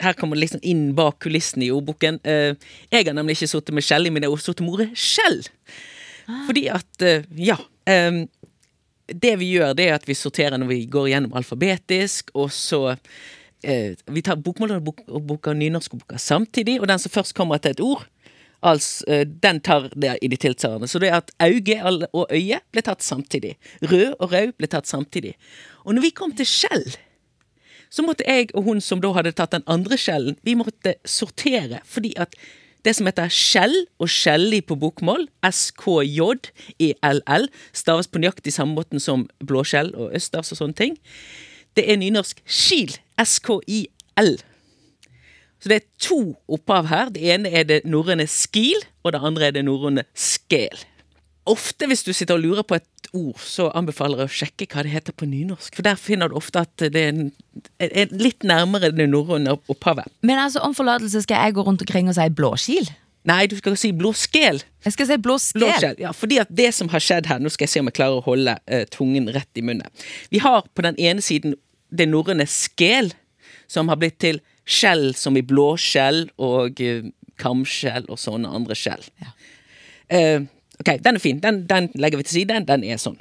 Speaker 5: Her kommer det liksom inn bak kulissene i ordboken. Eh, jeg har nemlig ikke sittet med skjellig, men jeg har sittet med ordet skjell. Fordi at eh, Ja. Det vi gjør, det er at vi sorterer når vi går gjennom alfabetisk, og så eh, Vi tar bokmålsordboka og nynorskboka samtidig, og den som først kommer til et ord, altså, eh, den tar det i de tilsvarende. Så det er at auge og øye ble tatt samtidig. Rød og rød ble tatt samtidig. Og når vi kom til skjell, så måtte jeg og hun som da hadde tatt den andre skjellen, vi måtte sortere, fordi at det som heter skjell og skjellig på bokmål, SKJ-ELL, staves på nøyaktig samme måten som blåskjell og østers og sånne ting. Det er nynorsk skil, SKIL. Så det er to opphav her. Det ene er det norrøne skil, og det andre er det norrøne skel. Ofte hvis du sitter og lurer på et ord, så anbefaler jeg å sjekke hva det heter på nynorsk. For der finner du ofte at det er, en, er litt nærmere det norrøne opphavet.
Speaker 2: Men altså, om forlatelse skal jeg gå rundt omkring og si blåskil?
Speaker 5: Nei, du skal si blåskjel.
Speaker 2: Jeg skal si blåskjel.
Speaker 5: blåskjel. Ja, fordi at det som har skjedd her Nå skal jeg se om jeg klarer å holde eh, tungen rett i munnen. Vi har på den ene siden det norrøne skel, som har blitt til skjell som i blåskjell og uh, kamskjell og sånne andre skjell.
Speaker 2: Ja.
Speaker 5: Eh, ok, den er fin. Den, den legger vi til side. Den er sånn.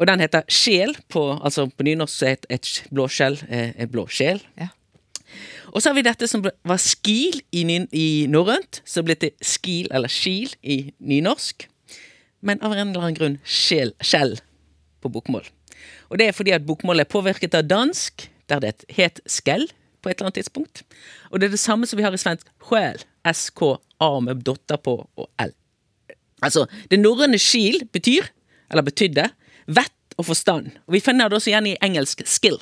Speaker 5: Og den heter sjel. På, altså på nynorsk er et, et blåskjell eh, en blå sjel.
Speaker 2: Ja.
Speaker 5: Og så har vi dette som var skil i, i norrønt, som ble til skil eller skil i nynorsk. Men av en eller annen grunn sjel, skjell. på bokmål. Og det er fordi at bokmålet er påvirket av dansk, der det het skell på et eller annet tidspunkt. Og det er det samme som vi har i svensk sjel. SK-A med dotter på og L. Altså, det norrøne skil betyr, eller betydde, vett og forstand. Og vi finner det også igjen i engelsk skill.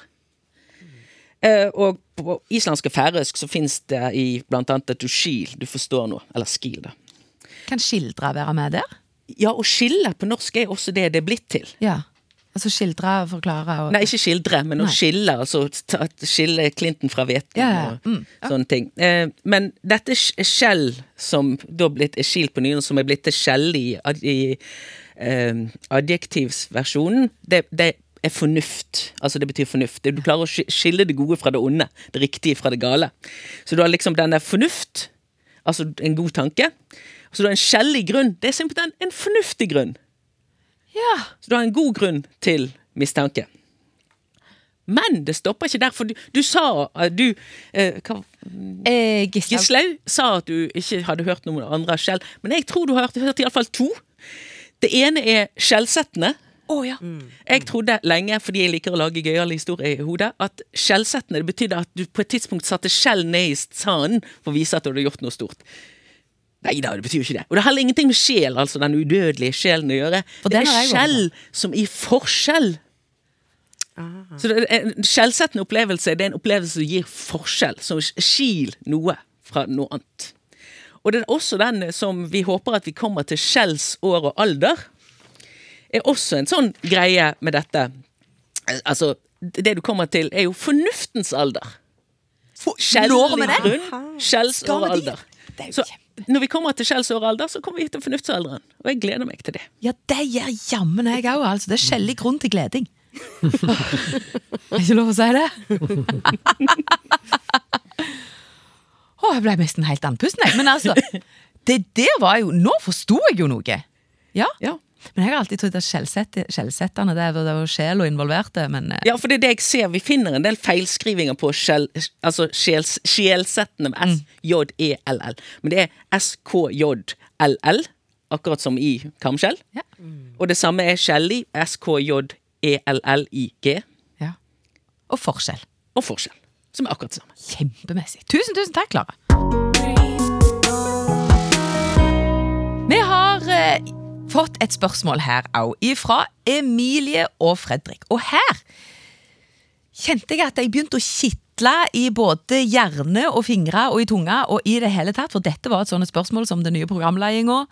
Speaker 5: Uh, og på islandsk og færøysk så fins det i blant annet at du skil, du forstår noe. Eller skil, da.
Speaker 2: Kan skildre være med der?
Speaker 5: Ja, og skille på norsk er også det det er blitt til.
Speaker 2: Ja. Altså skildre, og forklare og
Speaker 5: Nei, ikke skildre, men å skille. Altså ta- skille Clinton fra hveten
Speaker 2: Ja, ja,
Speaker 5: og
Speaker 2: mm, ja.
Speaker 5: sånne ting. Eh, men dette skjell, som da blitt er skilt på nynorsk, som er blitt til skjell i, i eh, adjektivsversjonen, det, det er fornuft. Altså det betyr fornuft. Du klarer å skille det gode fra det onde, det riktige fra det gale. Så du har liksom den der fornuft, altså en god tanke. Så du har en skjellig grunn. Det er simpelthen en fornuftig grunn.
Speaker 2: Ja.
Speaker 5: Så du har en god grunn til mistanke. Men det stopper ikke der, for du, du sa eh, du, eh, hva,
Speaker 2: Eh, Gislaug.
Speaker 5: Sa at du ikke hadde hørt noen andre skjell, men jeg tror du har hørt, hørt iallfall to. Det ene er skjellsettende.
Speaker 2: Oh, ja.
Speaker 5: Jeg trodde lenge, fordi jeg liker å lage gøyale historier i hodet, at skjellsettende betydde at du på et tidspunkt satte skjell ned i sanden for å vise at du hadde gjort noe stort. Nei da, det betyr jo ikke det. Og det har heller ingenting med sjel, altså den udødelige sjelen, å gjøre.
Speaker 2: For
Speaker 5: det er skjell som i forskjell. Så det er en skjellsettende opplevelse det er en opplevelse som gir forskjell, som skil noe fra noe annet. Og det er også den som vi håper at vi kommer til skjells år og alder, er også en sånn greie med dette. Altså, det du kommer til, er jo fornuftens alder.
Speaker 2: Vi
Speaker 5: Skjellig grunn, skjells og alder.
Speaker 2: Det er jo
Speaker 5: Så
Speaker 2: kjempe-
Speaker 5: når vi kommer til skjells år og alder, så kommer vi til fornuftsalderen. Og jeg gleder meg til det.
Speaker 2: Ja, det gjør jammen jeg òg, altså. Det er skjellig grunn til gleding. (laughs) er ikke lov å si det? (laughs) Å, jeg ble nesten helt andpusten, jeg. Men altså, det der var jo Nå forsto jeg jo noe. Ja.
Speaker 5: Ja.
Speaker 2: Men jeg har alltid trodd at skjellsetterne det var det var sjel og involverte, men eh,
Speaker 5: Ja, for det er det jeg ser. Vi finner en del feilskrivinger på skjell, altså med S-J-E-L-L. Men det er S-K-J-L-L, akkurat som i kamskjell.
Speaker 2: Ja.
Speaker 5: Og det samme er skjellig. S-K-J-E-L-L-I-G.
Speaker 2: ja. Og forskjell.
Speaker 5: Og forskjell. Som er akkurat det samme.
Speaker 2: Kjempemessig. Tusen, tusen takk, Klara. Vi har eh, fått et spørsmål her òg, fra Emilie og Fredrik. Og her kjente jeg at jeg begynte å kitle i både hjerne og fingre og i tunga og i det hele tatt, for dette var et sånt spørsmål som den nye programledinga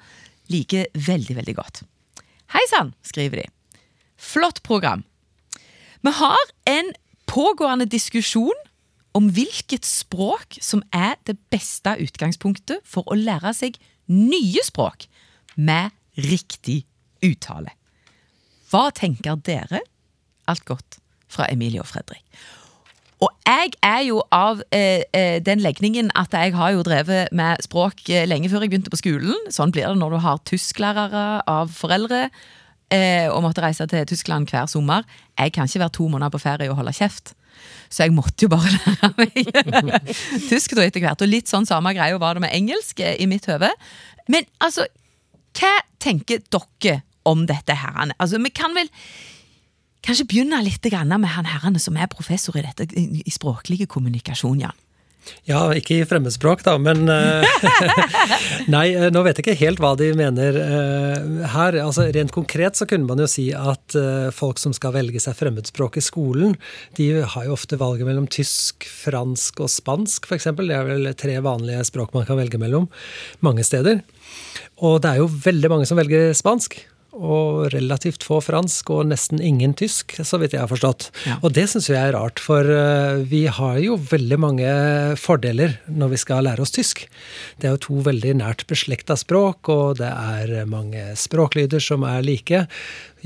Speaker 2: liker veldig, veldig godt. Hei sann, skriver de. Flott program. Vi har en pågående diskusjon om hvilket språk som er det beste utgangspunktet for å lære seg nye språk med riktig uttale. Hva tenker dere? Alt godt fra Emilie og Fredrik. Og jeg er jo av eh, eh, den legningen at jeg har jo drevet med språk eh, lenge før jeg begynte på skolen. Sånn blir det når du har tysklærere av foreldre eh, og måtte reise til Tyskland hver sommer. Jeg kan ikke være to måneder på ferie og holde kjeft. Så jeg måtte jo bare (laughs) lære meg tysk da etter hvert. Og litt sånn samme greia var det med engelsk eh, i mitt høve. Men altså, hva tenker dere om dette her? Altså, vi kan vel kanskje begynne litt med han herrene som er professor i dette, i språklig kommunikasjon, Jan.
Speaker 4: Ja, ikke i fremmedspråk, da, men eh, (laughs) Nei, eh, nå vet jeg ikke helt hva de mener eh, her. Altså, Rent konkret så kunne man jo si at folk som skal velge seg fremmedspråk i skolen, de har jo ofte valget mellom tysk, fransk og spansk, f.eks. Det er vel tre vanlige språk man kan velge mellom mange steder. Og det er jo veldig mange som velger spansk. Og relativt få fransk og nesten ingen tysk, så vidt jeg har forstått.
Speaker 2: Ja.
Speaker 4: Og det syns jeg er rart, for eh, vi har jo veldig mange fordeler når vi skal lære oss tysk. Det er jo to veldig nært beslekta språk, og det er mange språklyder som er like.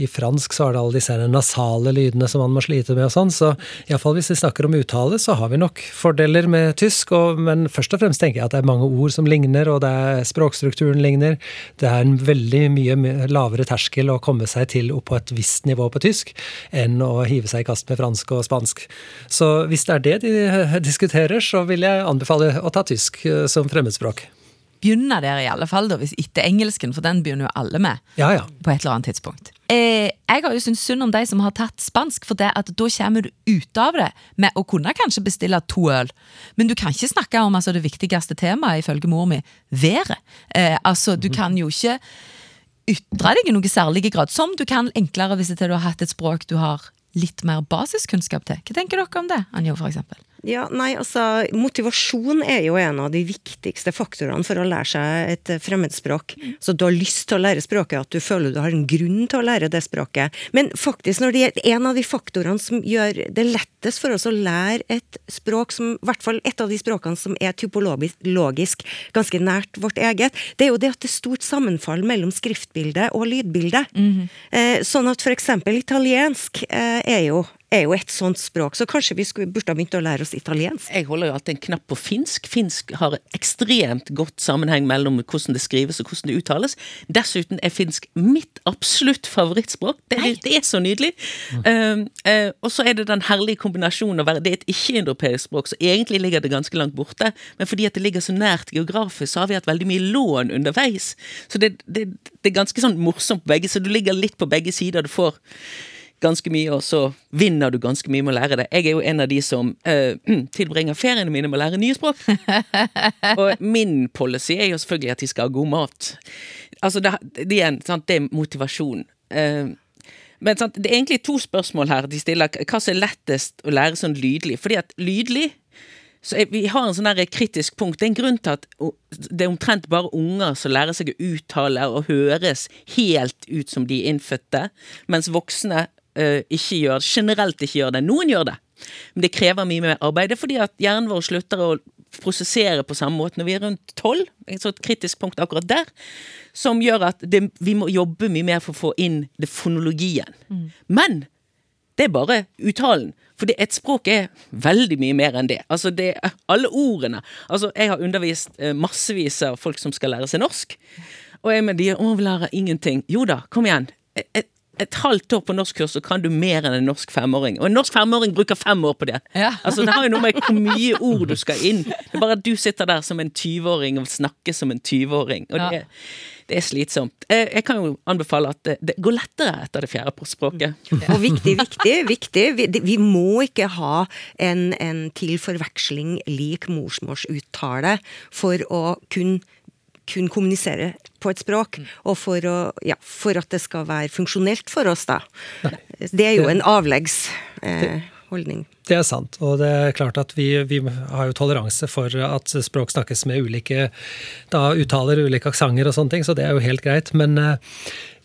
Speaker 4: I fransk så er det alle disse nasale lydene som man må slite med og sånn, så iallfall hvis vi snakker om uttale, så har vi nok fordeler med tysk, og, men først og fremst tenker jeg at det er mange ord som ligner, og det er språkstrukturen ligner. Det er en veldig mye lavere terskel å komme seg til opp på et visst nivå på tysk, enn å hive seg i kast med fransk og spansk. Så hvis det er det de (laughs) diskuterer, så vil jeg anbefale å ta tysk eh, som fremmedspråk.
Speaker 2: Begynne der, i alle fall, da, hvis etter engelsken, for den begynner jo alle med.
Speaker 4: Ja, ja.
Speaker 2: På et eller annet tidspunkt. Eh, jeg har jo syntes synd om de som har tatt spansk, for det at da kommer du ut av det med å kunne kanskje bestille to øl. Men du kan ikke snakke om altså, det viktigste temaet, ifølge mor mi, været. Eh, altså, du kan jo ikke ytre deg i noe særlig grad, som du kan enklere hvis du har hatt et språk du har litt mer basiskunnskap til. Hva tenker dere om det, Anjo, for eksempel?
Speaker 3: Ja, nei, altså Motivasjon er jo en av de viktigste faktorene for å lære seg et eh, fremmedspråk. Så du har lyst til å lære språket, at du føler du har en grunn til å lære det språket. Men faktisk, når det gjelder en av de faktorene som gjør det lettest for oss å lære et språk som I hvert fall et av de språkene som er typologisk ganske nært vårt eget, det er jo det at det er stort sammenfall mellom skriftbildet og lydbilde. eh, sånn at eksempel italiensk eh, er jo er jo et sånt språk, så kanskje vi skulle, burde ha begynt å lære oss italiensk.
Speaker 5: Jeg holder jo alltid en knapp på finsk. Finsk har ekstremt godt sammenheng mellom hvordan det skrives og hvordan det uttales. Dessuten er finsk mitt absolutt favorittspråk. Det, det er så nydelig. Mm. Uh, uh, og så er det den herlige kombinasjonen å være Det er et ikke-indropeisk språk, så egentlig ligger det ganske langt borte. Men fordi at det ligger så nært geografisk, så har vi hatt veldig mye lån underveis. Så det, det, det er ganske sånn morsomt på begge, så du ligger litt på begge sider. Du får ganske mye, og så vinner du ganske mye med å lære det. Jeg er jo en av de som uh, (clears throat) tilbringer feriene mine med å lære nye språk. (laughs) og min policy er jo selvfølgelig at de skal ha god mat. Altså, det, det, er, en, sant, det er motivasjon. Uh, men sant, det er egentlig to spørsmål her de stiller. Hva som er lettest å lære sånn lydlig? Fordi at lydlig så Vi har en sånn kritisk punkt. Det er en grunn til at det er omtrent bare unger som lærer seg å uttale og høres helt ut som de innfødte, mens voksne eh, ikke gjør generelt ikke gjør det. Noen gjør det, men det krever mye mer arbeid. Det er fordi at hjernen vår slutter å prosessere på samme måte når vi er rundt tolv. Et kritisk punkt akkurat der. Som gjør at det, vi må jobbe mye mer for å få inn det fonologien. Men det er bare uttalen. For et språk er veldig mye mer enn det. Altså det alle ordene. Altså Jeg har undervist eh, massevis av folk som skal lære seg norsk. Og jeg med de å, vi lærer ingenting. Jo da, kom igjen. Et, et, et halvt år på norskkurs, så kan du mer enn en norsk femåring. Og en norsk femåring bruker fem år på det.
Speaker 2: Ja.
Speaker 5: Altså Det har jo noe med hvor mye ord du skal inn. Det er bare at du sitter der som en 20-åring og snakker som en 20-åring. Og det, det er slitsomt. Jeg, jeg kan jo anbefale at det, det går lettere etter det fjerde språket.
Speaker 3: Og viktig, viktig, viktig. Vi, det- vi må ikke ha en, en til forveksling lik morsmålsuttale for å kunne kun kommunisere på et språk, og for, å, ja, for at det skal være funksjonelt for oss, da. Det er jo en avleggs eh, holdning.
Speaker 4: Det er sant, og det er klart at vi, vi har jo toleranse for at språk snakkes med ulike da, uttaler, ulike aksenter og sånne ting, så det er jo helt greit. Men eh,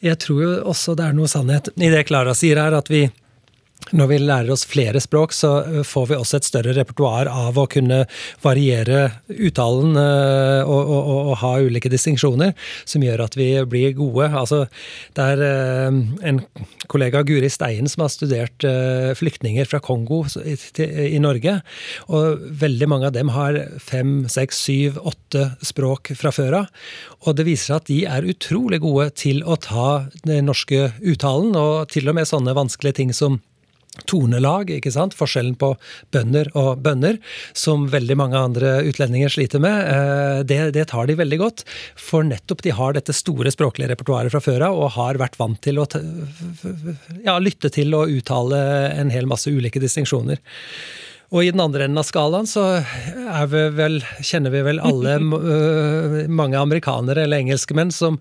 Speaker 4: jeg tror jo også det er noe sannhet i det Klara sier her, at vi når vi lærer oss flere språk, så eh, får vi også et større repertoar av å kunne variere uttalen eh, og, og, og, og ha ulike distinksjoner, som gjør at vi blir gode. Altså, det er eh, en kollega, Guri Stein som har studert flyktninger fra Kongo i Norge. Og veldig mange av dem har fem, seks, syv, åtte språk fra før av. Og det viser seg at de er utrolig gode til å ta den norske uttalen, og til og med sånne vanskelige ting som tonelag, ikke sant? Forskjellen på bønder og bønder, som veldig mange andre utlendinger sliter med, eh, det, det tar de veldig godt. For nettopp de har dette store språklige repertoaret fra før av, og har vært vant til å ja, lytte til og uttale en hel masse ulike distinksjoner. Og i den andre enden av skalaen så er vi vel, kjenner vi vel alle (laughs) øh, mange amerikanere eller engelskmenn som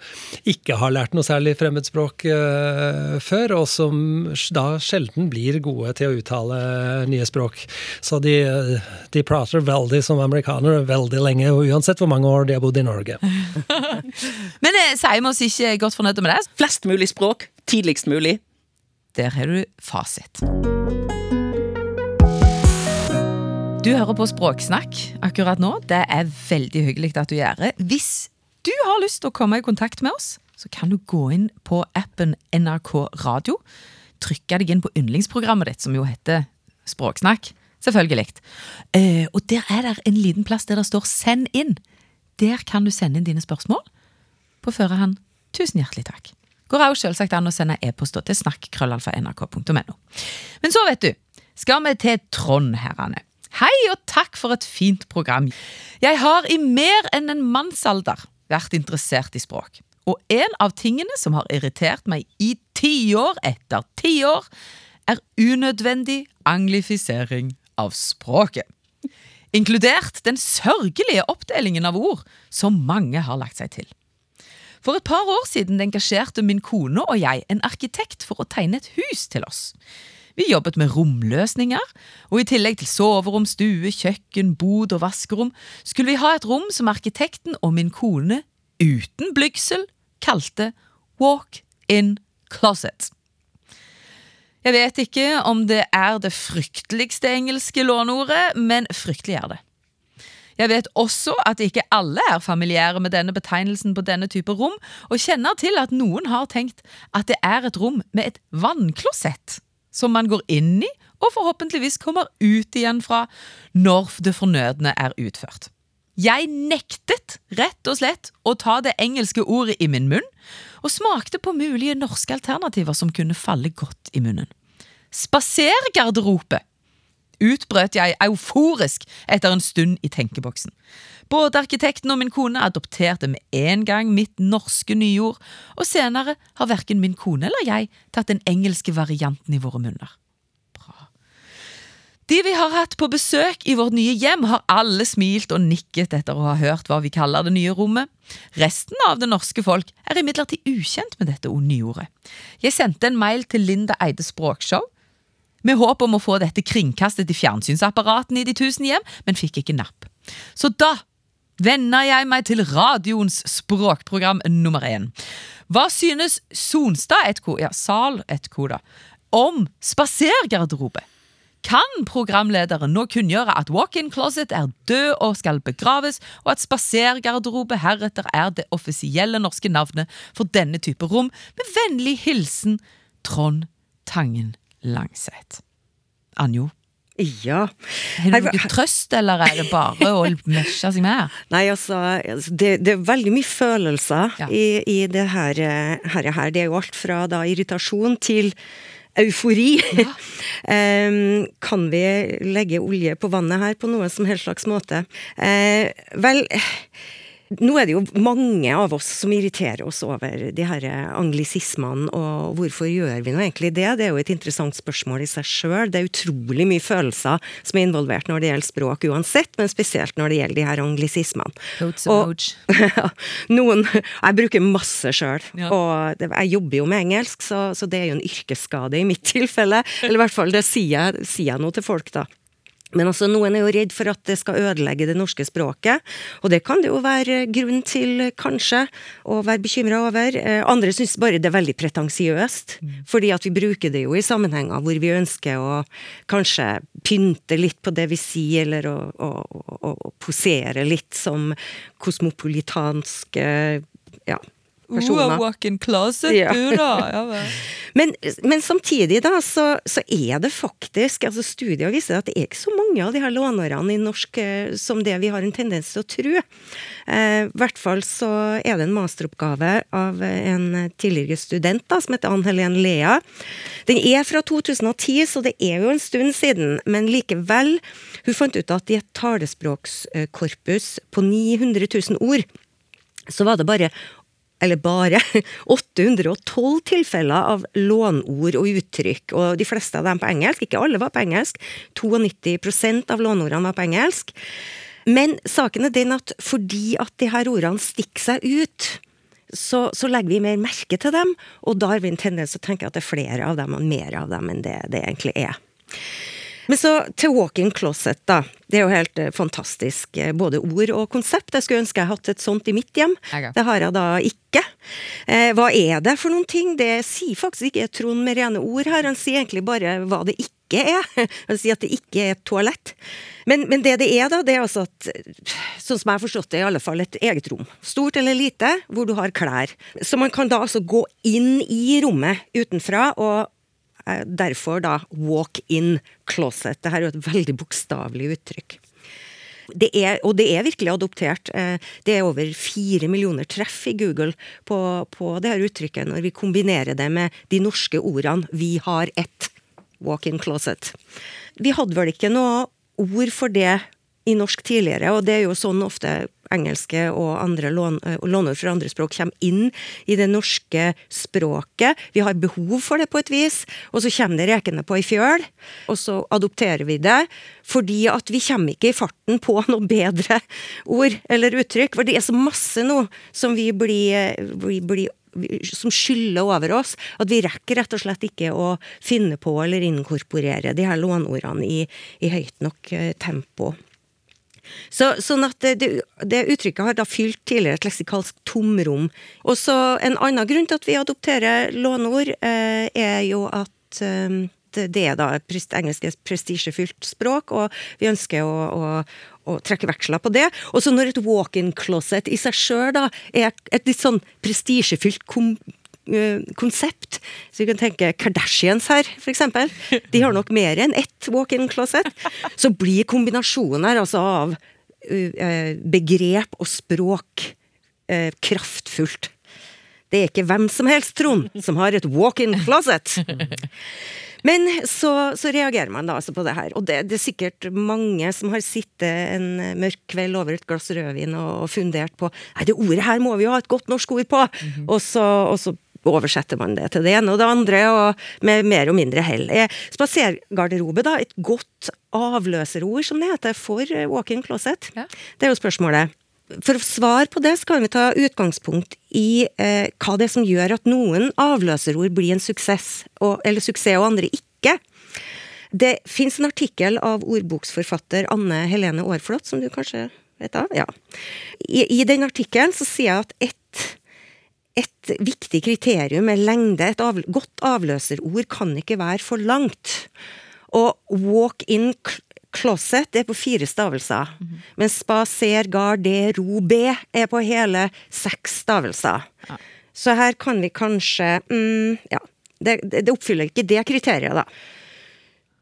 Speaker 4: ikke har lært noe særlig fremmedspråk øh, før, og som da sjelden blir gode til å uttale nye språk. Så de, de prater veldig som amerikanere veldig lenge, og uansett hvor mange år de har bodd i Norge. (laughs)
Speaker 2: Men eh, sier vi oss ikke godt fornøyde med det?
Speaker 5: Flest mulig språk, tidligst mulig.
Speaker 2: Der har du fasit. Du hører på Språksnakk akkurat nå. Det er veldig hyggelig at du gjør det. Hvis du har lyst til å komme i kontakt med oss, så kan du gå inn på appen NRK Radio. Trykke deg inn på yndlingsprogrammet ditt, som jo heter Språksnakk. Selvfølgelig. Eh, og der er det en liten plass der det står 'send inn'. Der kan du sende inn dine spørsmål på førerhånd. Tusen hjertelig takk. Går òg selvsagt an å sende e-post til snakk.krøllalfa.nrk.no. Men så, vet du, skal vi til Trond, herrene. Hei og takk for et fint program. Jeg har i mer enn en mannsalder vært interessert i språk. Og en av tingene som har irritert meg i tiår etter tiår, er unødvendig anglifisering av språket. Inkludert den sørgelige oppdelingen av ord som mange har lagt seg til. For et par år siden engasjerte min kone og jeg en arkitekt for å tegne et hus til oss. Vi jobbet med romløsninger, og i tillegg til soverom, stue, kjøkken, bod og vaskerom skulle vi ha et rom som arkitekten og min kone, uten blygsel, kalte walk-in closet. Jeg vet ikke om det er det frykteligste engelske låneordet, men fryktelig er det. Jeg vet også at ikke alle er familiære med denne betegnelsen på denne type rom, og kjenner til at noen har tenkt at det er et rom med et vannklosett som man går inn i og forhåpentligvis kommer ut igjen fra når det fornødne er utført. Jeg nektet rett og slett å ta det engelske ordet i min munn, og smakte på mulige norske alternativer som kunne falle godt i munnen. Spasergarderobe! Utbrøt jeg euforisk etter en stund i tenkeboksen. Både arkitekten og min kone adopterte med en gang mitt norske nyord, og senere har verken min kone eller jeg tatt den engelske varianten i våre munner. Bra. De vi har hatt på besøk i vårt nye hjem, har alle smilt og nikket etter å ha hørt hva vi kaller det nye rommet. Resten av det norske folk er imidlertid ukjent med dette nyordet. Jeg sendte en mail til Linda Eide Språkshow med håp om å få dette kringkastet i fjernsynsapparatene i de tusen hjem, men fikk ikke napp. Så da vender jeg meg til radioens språkprogram nummer én. Hva synes Sonstad, et ko, ja, Sal, et ko, da, om spasergarderobe? kan programlederen nå kunngjøre at walk-in closet er død og skal begraves, og at spasergarderobe heretter er det offisielle norske navnet for denne type rom, med vennlig hilsen Trond Tangen Langseth. Anjo?
Speaker 3: Ja.
Speaker 2: Har du noe trøst, eller er det bare å (laughs) mesje seg med?
Speaker 3: Nei, altså, det, det, er veldig mye følelser ja. i, i, det her, her, her. Det er jo alt fra da irritasjon til eufori. Ja. (laughs) um, kan vi legge olje på vannet her på noen som helst slags måte? Uh, vel nå er det jo mange av oss som irriterer oss over de her anglisismene, og hvorfor gjør vi nå egentlig det? Det er jo et interessant spørsmål i seg sjøl. Det er utrolig mye følelser som er involvert når det gjelder språk uansett, men spesielt når det gjelder de her anglisismene. Og, (laughs) noen Jeg bruker masse sjøl, ja. og jeg jobber jo med engelsk, så, så, det er jo en yrkesskade i mitt tilfelle. Eller i hvert fall, det sier jeg, sier jeg nå til folk, da. Men altså, noen er jo redd for at det skal ødelegge det norske språket, og det kan det jo være grunn til, kanskje, å være bekymra over. Eh, andre syns bare det er veldig pretensiøst, mm. fordi at vi bruker det jo i sammenhenger hvor vi ønsker å kanskje pynte litt på det vi sier, eller å, å, å, å posere litt som kosmopolitanske ja,
Speaker 2: personer. Walk-in closet, ja. du da! (laughs) Ja,
Speaker 3: men, men, samtidig, da, så, så, er det faktisk altså Studier viser at det er ikke så mange av de her lånerne i norsk eh, som det vi har en tendens til å tro. Eh, I hvert fall så er det en masteroppgave av en tidligere student da, som heter Ann Helen Lea. Den er fra 2010, så det er jo en stund siden, men likevel. Hun fant ut at i et talespråkskorpus på 900 000 ord så var det bare eller bare, (laughs) 812 tilfeller av lånord og uttrykk, og de fleste av dem på engelsk. Ikke alle var på engelsk. 92% av låneordene var på engelsk. Men saken er den at fordi at de her ordene stikker seg ut, så, så, legger vi mer merke til dem, og da har vi en tendens til å tenke at det er flere av dem og mer av dem enn det det egentlig er. Men så til walk-in closet, da. Det er jo helt eh, fantastisk. Eh, både ord og konsept. Jeg skulle ønske jeg hadde et sånt i mitt hjem. Det har jeg da ikke. Eh, hva er det for noen ting? Det sier faktisk ikke Trond med rene ord her. Han sier egentlig bare hva det ikke er. (laughs) Han sier at det ikke er et toalett. Men, men, det det er, da, det er altså at Sånn som jeg har forstått det, i alle fall et eget rom. Stort eller lite, hvor du har klær. Så man kan da altså gå inn i rommet utenfra og derfor da walk-in closet. Dette er jo et veldig bokstavelig uttrykk. Det er, og det er virkelig adoptert. Eh, det er over fire millioner treff i Google på, på det her uttrykket, når vi kombinerer det med de norske ordene 'vi har ett'. Walk-in closet. Vi hadde vel ikke noe ord for det i norsk tidligere, og det er jo sånn ofte engelske og andre lån, eh, lånord fra andre språk kommer inn i det norske språket. Vi har behov for det på et vis, og så kommer det rekende på ei fjøl, og så adopterer vi det. Fordi at vi kommer ikke i farten på noe bedre ord eller uttrykk. For det er så masse nå som vi blir, vi blir som skyller over oss, at vi rekker rett og slett ikke å finne på eller inkorporere de her låneordene i, i høyt nok eh, tempo. Så, sånn at det, det, uttrykket har da fylt tidligere et leksikalsk tomrom. Og så En annen grunn til at vi adopterer låneord, eh, er jo at eh, det er da engelsk prestisjefylt språk, og vi ønsker å, å, å trekke veksler på det. Og så når et walk-in closet i seg sjøl er et litt sånn prestisjefylt konsept. Så vi kan tenke Kardashians her, f.eks. De har nok mer enn ett walk-in closet. Så blir kombinasjonen her altså av uh, begrep og språk kraftfullt. Det er ikke hvem som helst, Trond, som har et walk-in closet. Men så, så, reagerer man da altså på det her. Og det, det, er sikkert mange som har sittet en mørk kveld over et glass rødvin og, og fundert på Nei, det ordet her må vi jo ha et godt norsk ord på! Mm -hmm. og, så, og så oversetter man det til det ene og det andre, og med mer og mindre hell. Spasergarderobe, da, et godt avløserord, som det heter, for walk-in closet? Ja. Det er jo spørsmålet. For å svare på det, så kan vi ta utgangspunkt i eh, hva det er som gjør at noen avløserord blir en suksess, og, eller suksess, og andre ikke. Det fins en artikkel av ordboksforfatter Anne Helene Aarflot, som du kanskje vet av? Ja. I, i den artikkelen så sier jeg at ett et viktig kriterium er lengde. Et av, godt avløserord kan ikke være for langt. Og walk in Closet er på fire stavelser, mm -hmm. mens spaser, garderobe er på hele seks stavelser. Ja. Så her kan vi kanskje mm, Ja, det, det, oppfyller ikke det kriteriet, da.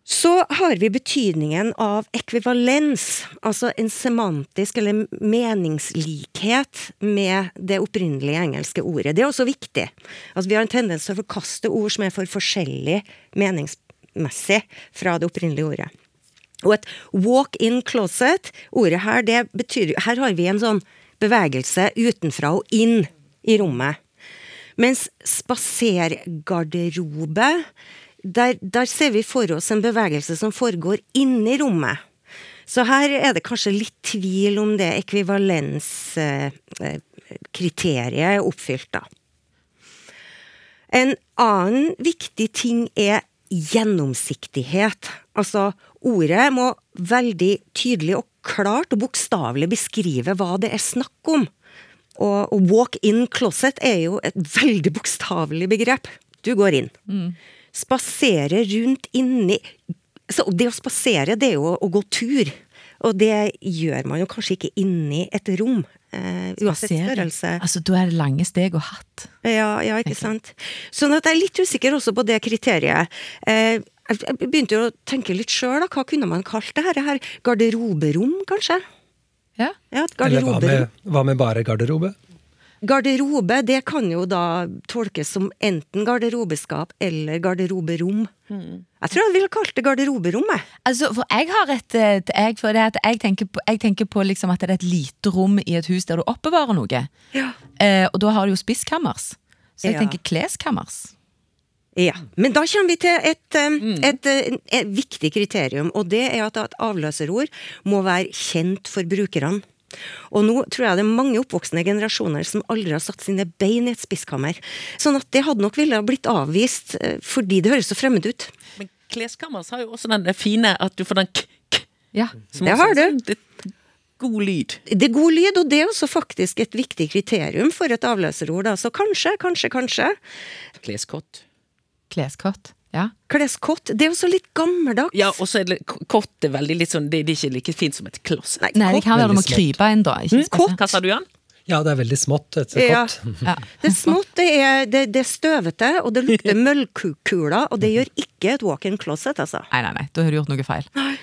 Speaker 3: Så har vi betydningen av ekvivalens, altså en semantisk eller meningslikhet med det opprinnelige engelske ordet. Det er også viktig. Altså, vi har en tendens til å forkaste ord som er for forskjellig meningsmessig fra det opprinnelige ordet. Og et walk-in closet, ordet her, det betyr Her har vi en sånn bevegelse utenfra og inn i rommet. Mens spasergarderobe, der, der ser vi for oss en bevegelse som foregår inni rommet. Så her er det kanskje litt tvil om det ekvivalenskriteriet er oppfylt, da. En annen viktig ting er gjennomsiktighet. Altså, ordet må veldig tydelig og klart og bokstavelig beskrive hva det er snakk om. Og, og walk in closet er jo et veldig bokstavelig begrep. Du går inn. Mm. Spasere rundt inni Så det å spasere, det er jo å gå tur. Og det gjør man jo kanskje ikke inni et rom. Uh, uansett størrelse.
Speaker 2: Altså, Da er det lange steg og hatt.
Speaker 3: Ja, ja ikke sant. Sånn at jeg er litt usikker også på det kriteriet. Uh, jeg begynte jo å tenke litt sjøl. Hva kunne man kalt det her? her? Garderoberom, kanskje?
Speaker 2: Ja.
Speaker 3: ja garderoberom. Eller
Speaker 4: hva med, hva med bare garderobe?
Speaker 3: Garderobe det kan jo da tolkes som enten garderobeskap eller garderoberom. Mm. Jeg tror jeg ville kalt det garderoberommet.
Speaker 2: Altså, for jeg har et, et jeg, for det at jeg tenker på, jeg tenker på liksom at det er et lite rom i et hus der du oppbevarer noe. Ja. Eh, og da har du jo spisskammers. Så jeg ja. tenker kleskammers.
Speaker 3: Ja, Men da kommer vi til et, mm. et, et, uh, et, viktig kriterium, og det er at avløserord må være kjent for brukerne. Og nå tror jeg det er mange oppvoksende generasjoner som aldri har satt sine bein i et spiskammer. Sånn at det hadde nok ville blitt avvist uh, fordi det høres så fremmed ut.
Speaker 5: Men kleskammer har jo også den fine at du får den k-k.
Speaker 3: Ja, det har du. Det,
Speaker 5: god lyd.
Speaker 3: Det er god lyd, og det er også faktisk et viktig kriterium for et avløserord. Så kanskje, kanskje, kanskje.
Speaker 5: Kleskott.
Speaker 2: Kleskott. Ja.
Speaker 3: Kleskott. Det er jo så litt gammeldags.
Speaker 5: Ja, og så er det, kott er veldig litt sånn, det, det er ikke like fint som et kloss.
Speaker 2: Nei, Nei det kan være du må krype inn, da.
Speaker 5: Mm, kott. Hva sa du, Jan?
Speaker 4: Ja, det er veldig smått. Et
Speaker 3: ja. kott. Ja. (laughs) Det er smått, det er, det, det er, støvete, og det lukter (laughs) møllkuler, og det gjør ikke et walk-in closet, altså.
Speaker 2: Nei, nei, nei, da har du gjort noe feil. Nei.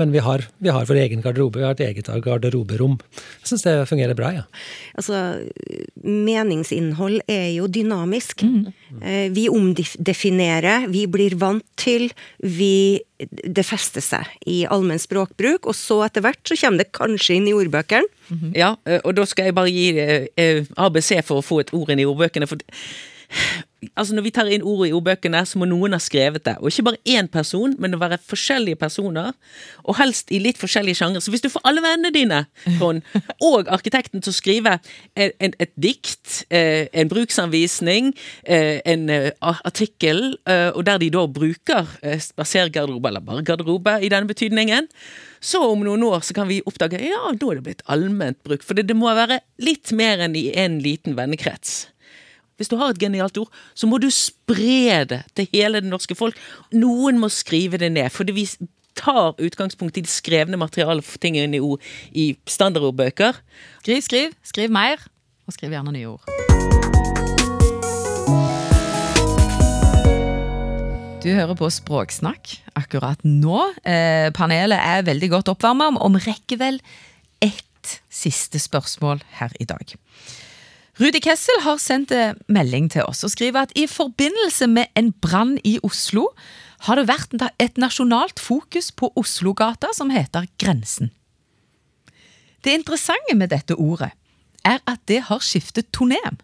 Speaker 4: Men vi har, vi har vår egen garderobe, vi har et eget garderoberom. Jeg syns det fungerer bra, ja.
Speaker 3: Altså, meningsinnhold er jo dynamisk. Mm. Vi omdefinerer, vi blir vant til, vi Det fester seg i allmenn språkbruk, og så etter hvert så kommer det kanskje inn i ordbøkene.
Speaker 5: Ja, eh, og da skal jeg bare gi eh, eh, ABC for å få et ord inn i ordbøkene. For altså Når vi tar inn ordet i ordbøkene, så må noen ha skrevet det. Og ikke bare én person, men det være forskjellige personer. Og helst i litt forskjellige sjangre. Så hvis du får alle vennene dine, Trond, (laughs) og arkitekten til å skrive en, en, et dikt, eh, en bruksanvisning, eh, en eh, artikkel, og der de da bruker spasergarderobe, eller bare garderobe i denne betydningen, så om noen år så kan vi oppdage ja, da er det blitt allment bruk. For det, det må være litt mer enn i en liten vennekrets. Hvis du har et genialt ord, så må du spre det til hele det norske folk. Noen må skrive det ned, for vi tar utgangspunkt i det skrevne materialet for tingene i ord i standardordbøker.
Speaker 2: Skriv, skriv, skriv mer, og skriv gjerne nye ord. Du hører på Språksnakk akkurat nå. Eh, panelet er veldig godt oppvarma, om rekker vel ett siste spørsmål her i dag. Rudi Kessel har sendt en melding til oss og skriver at i forbindelse med en brann i Oslo har det vært et nasjonalt fokus på Oslogata som heter Grensen. Det interessante med dette ordet er at det har skiftet tonem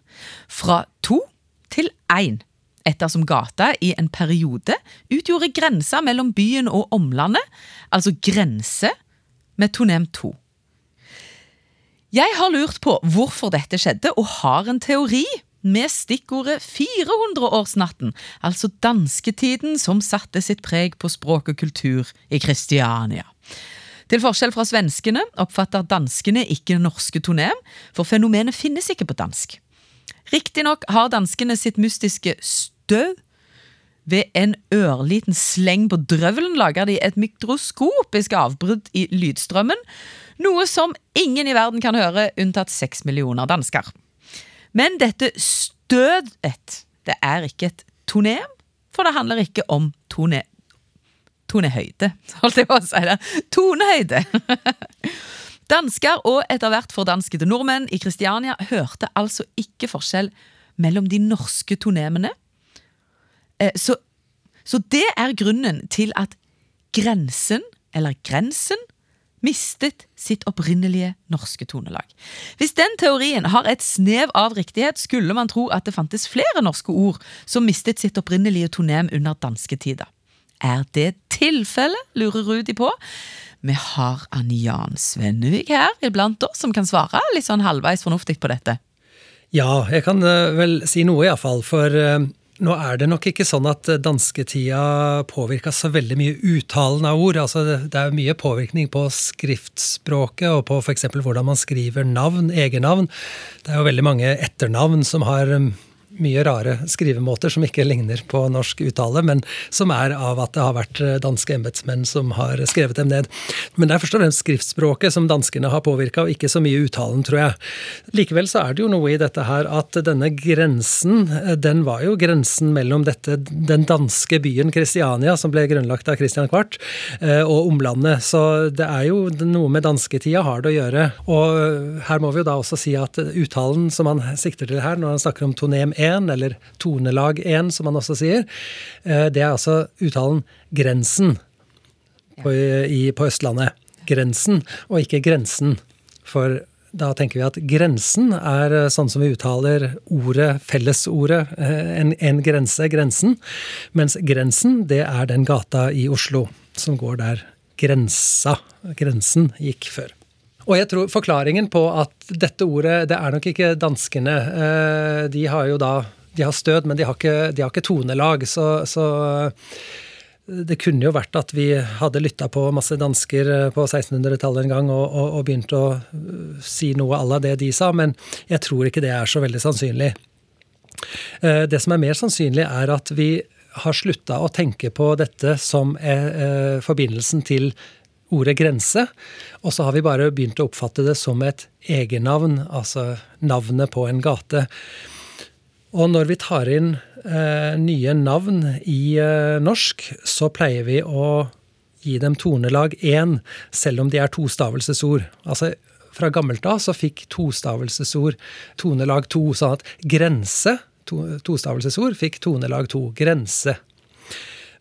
Speaker 2: fra to til én, ettersom gata i en periode utgjorde grensa mellom byen og omlandet, altså grense med tonem to. Jeg har lurt på hvorfor dette skjedde, og har en teori med stikkordet 400-årsnatten, altså dansketiden som satte sitt preg på språk og kultur i Kristiania. Til forskjell fra svenskene oppfatter danskene ikke det norske tonem, for fenomenet finnes ikke på dansk. Riktignok har danskene sitt mystiske støv. Ved en ørliten sleng på drøvelen lager de et mikroskopisk avbrudd i lydstrømmen, noe som ingen i verden kan høre, unntatt seks millioner dansker. Men dette stødet, det er ikke et tonem, for det handler ikke om tone, tonehøyde, (laughs) holdt jeg på å si det. Tonehøyde! (laughs) Dansker og etter hvert fordanskede nordmenn i Kristiania hørte altså ikke forskjell mellom de norske tonemene. Eh, Så, så det er grunnen til at grensen, eller grensen, mistet sitt opprinnelige norske tonelag. Hvis den teorien har et snev av riktighet, skulle man tro at det fantes flere norske ord som mistet sitt opprinnelige tonem under dansketida. Er det tilfellet, lurer Rudi på. Vi har Anne Jan Svennevik her iblant oss, som kan svare litt sånn halvveis fornuftig på dette.
Speaker 4: Ja, jeg kan eh, vel si noe iallfall. For eh, nå er det nok ikke sånn at dansketida påvirka så veldig mye uttalen av ord. Altså det, er mye påvirkning på skriftspråket og på f.eks. hvordan man skriver navn, egennavn. Det er jo veldig mange etternavn som har mye rare skrivemåter som ikke ligner på norsk uttale, men som er av at det har vært eh, danske embetsmenn som har skrevet dem ned. Men det er først og fremst skriftspråket som danskene har påvirka, og ikke så mye uttalen, tror jeg. Likevel så er det jo noe i dette her at denne grensen, eh, den var jo grensen mellom dette, den danske byen Kristiania, som ble grunnlagt av Christian Kvart, eh, og omlandet. Så det er jo noe med dansketida har det å gjøre. Og her må vi jo da også si at uttalen som han sikter til her, når han snakker om tonem 1, eller tonelag 1, som man også sier, eh, det er altså uttalen grensen på, i, på Østlandet. Grensen, og ikke grensen. For da tenker vi at grensen er eh, sånn som vi uttaler ordet, fellesordet, eh, en, en grense, grensen. Mens grensen, det er den gata i Oslo som går der grensa, grensen, gikk før. Og jeg tror forklaringen på at dette ordet, det er nok ikke danskene. Eh, De har jo da de har stød, men de har ikke, de har ikke tonelag. Så, så det kunne jo vært at vi hadde lytta på masse dansker på 1600-tallet en gang og, og, og begynt å si noe à la det de sa, men jeg tror ikke det er så veldig sannsynlig. Eh, Det som er mer sannsynlig, er at vi har slutta å tenke på dette som er forbindelsen til ordet grense, og så har vi bare begynt å oppfatte det som et egennavn, altså navnet på en gate. Og når vi tar inn eh, nye navn i eh, norsk, så pleier vi å gi dem tonelag én, selv om de er tostavelsesord. Altså, fra gammelt av så fikk tostavelsesord tonelag to, sånn at grense, to, tostavelsesord, fikk tonelag to. Grense.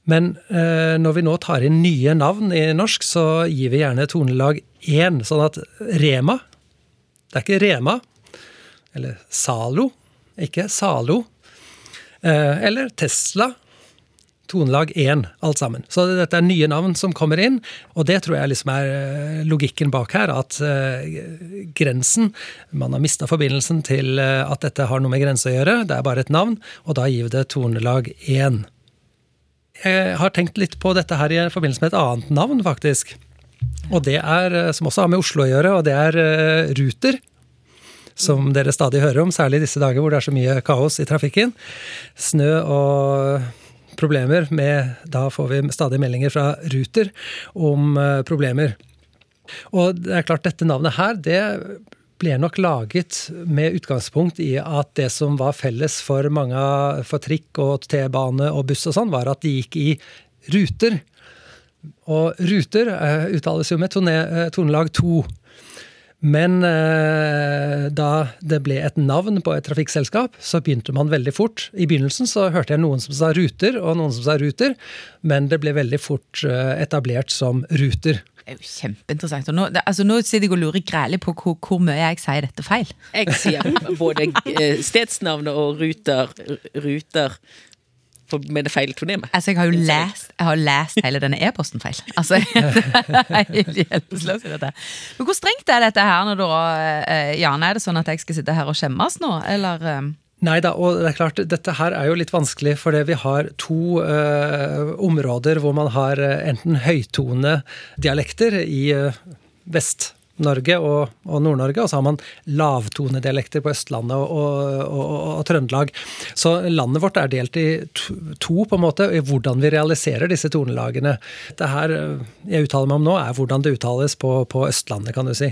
Speaker 4: Men eh, når vi nå tar inn nye navn i norsk, så gir vi gjerne tonelag én. Sånn at Rema Det er ikke Rema. Eller Zalo. Ikke Zalo. Eh, eller Tesla tonelag én, alt sammen. Så dette er nye navn som kommer inn, og det tror jeg liksom er eh, logikken bak her. At grensen Man har mista forbindelsen til at dette har noe med grense å gjøre. Det er bare et navn, og da gir vi det tonelag én. Jeg har tenkt litt på dette her i forbindelse med et annet navn, faktisk. Og det er, som også har med Oslo å gjøre, og det er uh, Ruter som dere stadig hører om, særlig i disse dager hvor det er så mye kaos i trafikken. Snø og problemer med Da får vi stadig meldinger fra Ruter om eh, problemer. Og det er klart, dette navnet her, det ble nok laget med utgangspunkt i at det som var felles for mange for trikk og T-bane og buss og sånn, var at de gikk i ruter. Og ruter uh, uttales jo med uh, tonelag to. Men eh, da det ble et navn på et trafikkselskap, så begynte man veldig fort. I begynnelsen så hørte jeg noen som sa Ruter, og noen som sa Ruter, men det ble veldig fort eh, etablert som Ruter.
Speaker 2: Er jo kjempeinteressant. Og nå, det, altså, nå sitter jeg og lurer grælig på hvor, hvor, mye jeg sier dette feil.
Speaker 5: Jeg sier både eh, stedsnavnet og ruter, ruter med det feil tonemet.
Speaker 2: Altså, jeg har jo lest, jeg har lest hele denne e-posten feil. Altså. (laughs) Men hvor strengt er dette her? Når du, eh, Jan, Er det sånn at jeg skal sitte her og skjemmes nå, eller? Eh?
Speaker 4: Nei da, og det er klart, dette her er jo litt vanskelig, fordi vi har to uh, områder hvor man har enten enten høytonedialekter i uh, vest Norge og, og Nord-Norge, og så har man lavtonedialekter på Østlandet og, og, og, Trøndelag. Så landet vårt er delt i to, på en måte, i hvordan vi realiserer disse tonelagene. Det her jeg uttaler meg om nå, er hvordan det uttales på, på Østlandet, kan du si.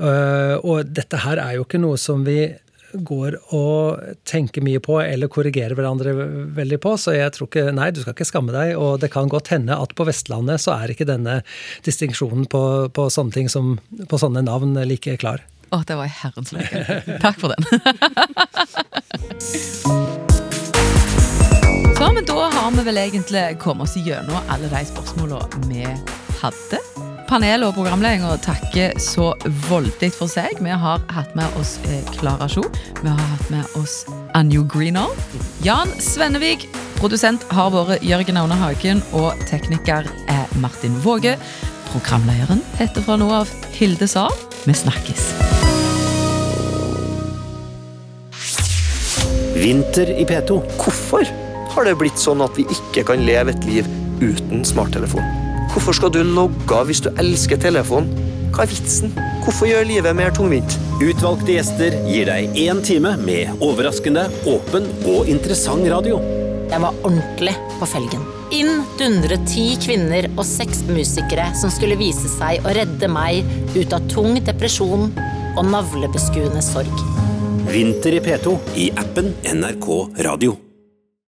Speaker 4: Uh, og dette her er jo ikke noe som vi går og tenker mye på eller korrigerer hverandre veldig på. Så jeg tror ikke Nei, du skal ikke skamme deg. Og det kan godt hende at på Vestlandet så er ikke denne distinksjonen på, på sånne ting som på sånne navn like klar.
Speaker 2: Å, det var herrens leke. Takk for den. (laughs) så, men da har vi vel egentlig kommet oss gjennom alle de spørsmåla vi hadde panelet og programledinga takker så voldelig for seg. Vi har hatt med oss eh, Klara Sjo. Vi har hatt med oss Anjo Greener. Jan Svennevik. Produsent har vært Jørgen Aune Hagen, og tekniker er Martin Våge. Programlederen heter fra nå av Hilde Saar. Vi snakkes.
Speaker 1: Vinter i P2. Hvorfor har det blitt sånn at vi ikke kan leve et liv uten smarttelefon? Hvorfor skal du logge av hvis du elsker telefon? Hva er vitsen? Hvorfor gjør livet mer tungvint?
Speaker 6: Utvalgte gjester gir deg én time med overraskende, åpen og interessant radio.
Speaker 7: Jeg var ordentlig på felgen. Inn dundret ti kvinner og seks musikere som skulle vise seg å redde meg ut av tung depresjon og navlebeskuende sorg.
Speaker 6: Vinter i P2 i appen NRK Radio.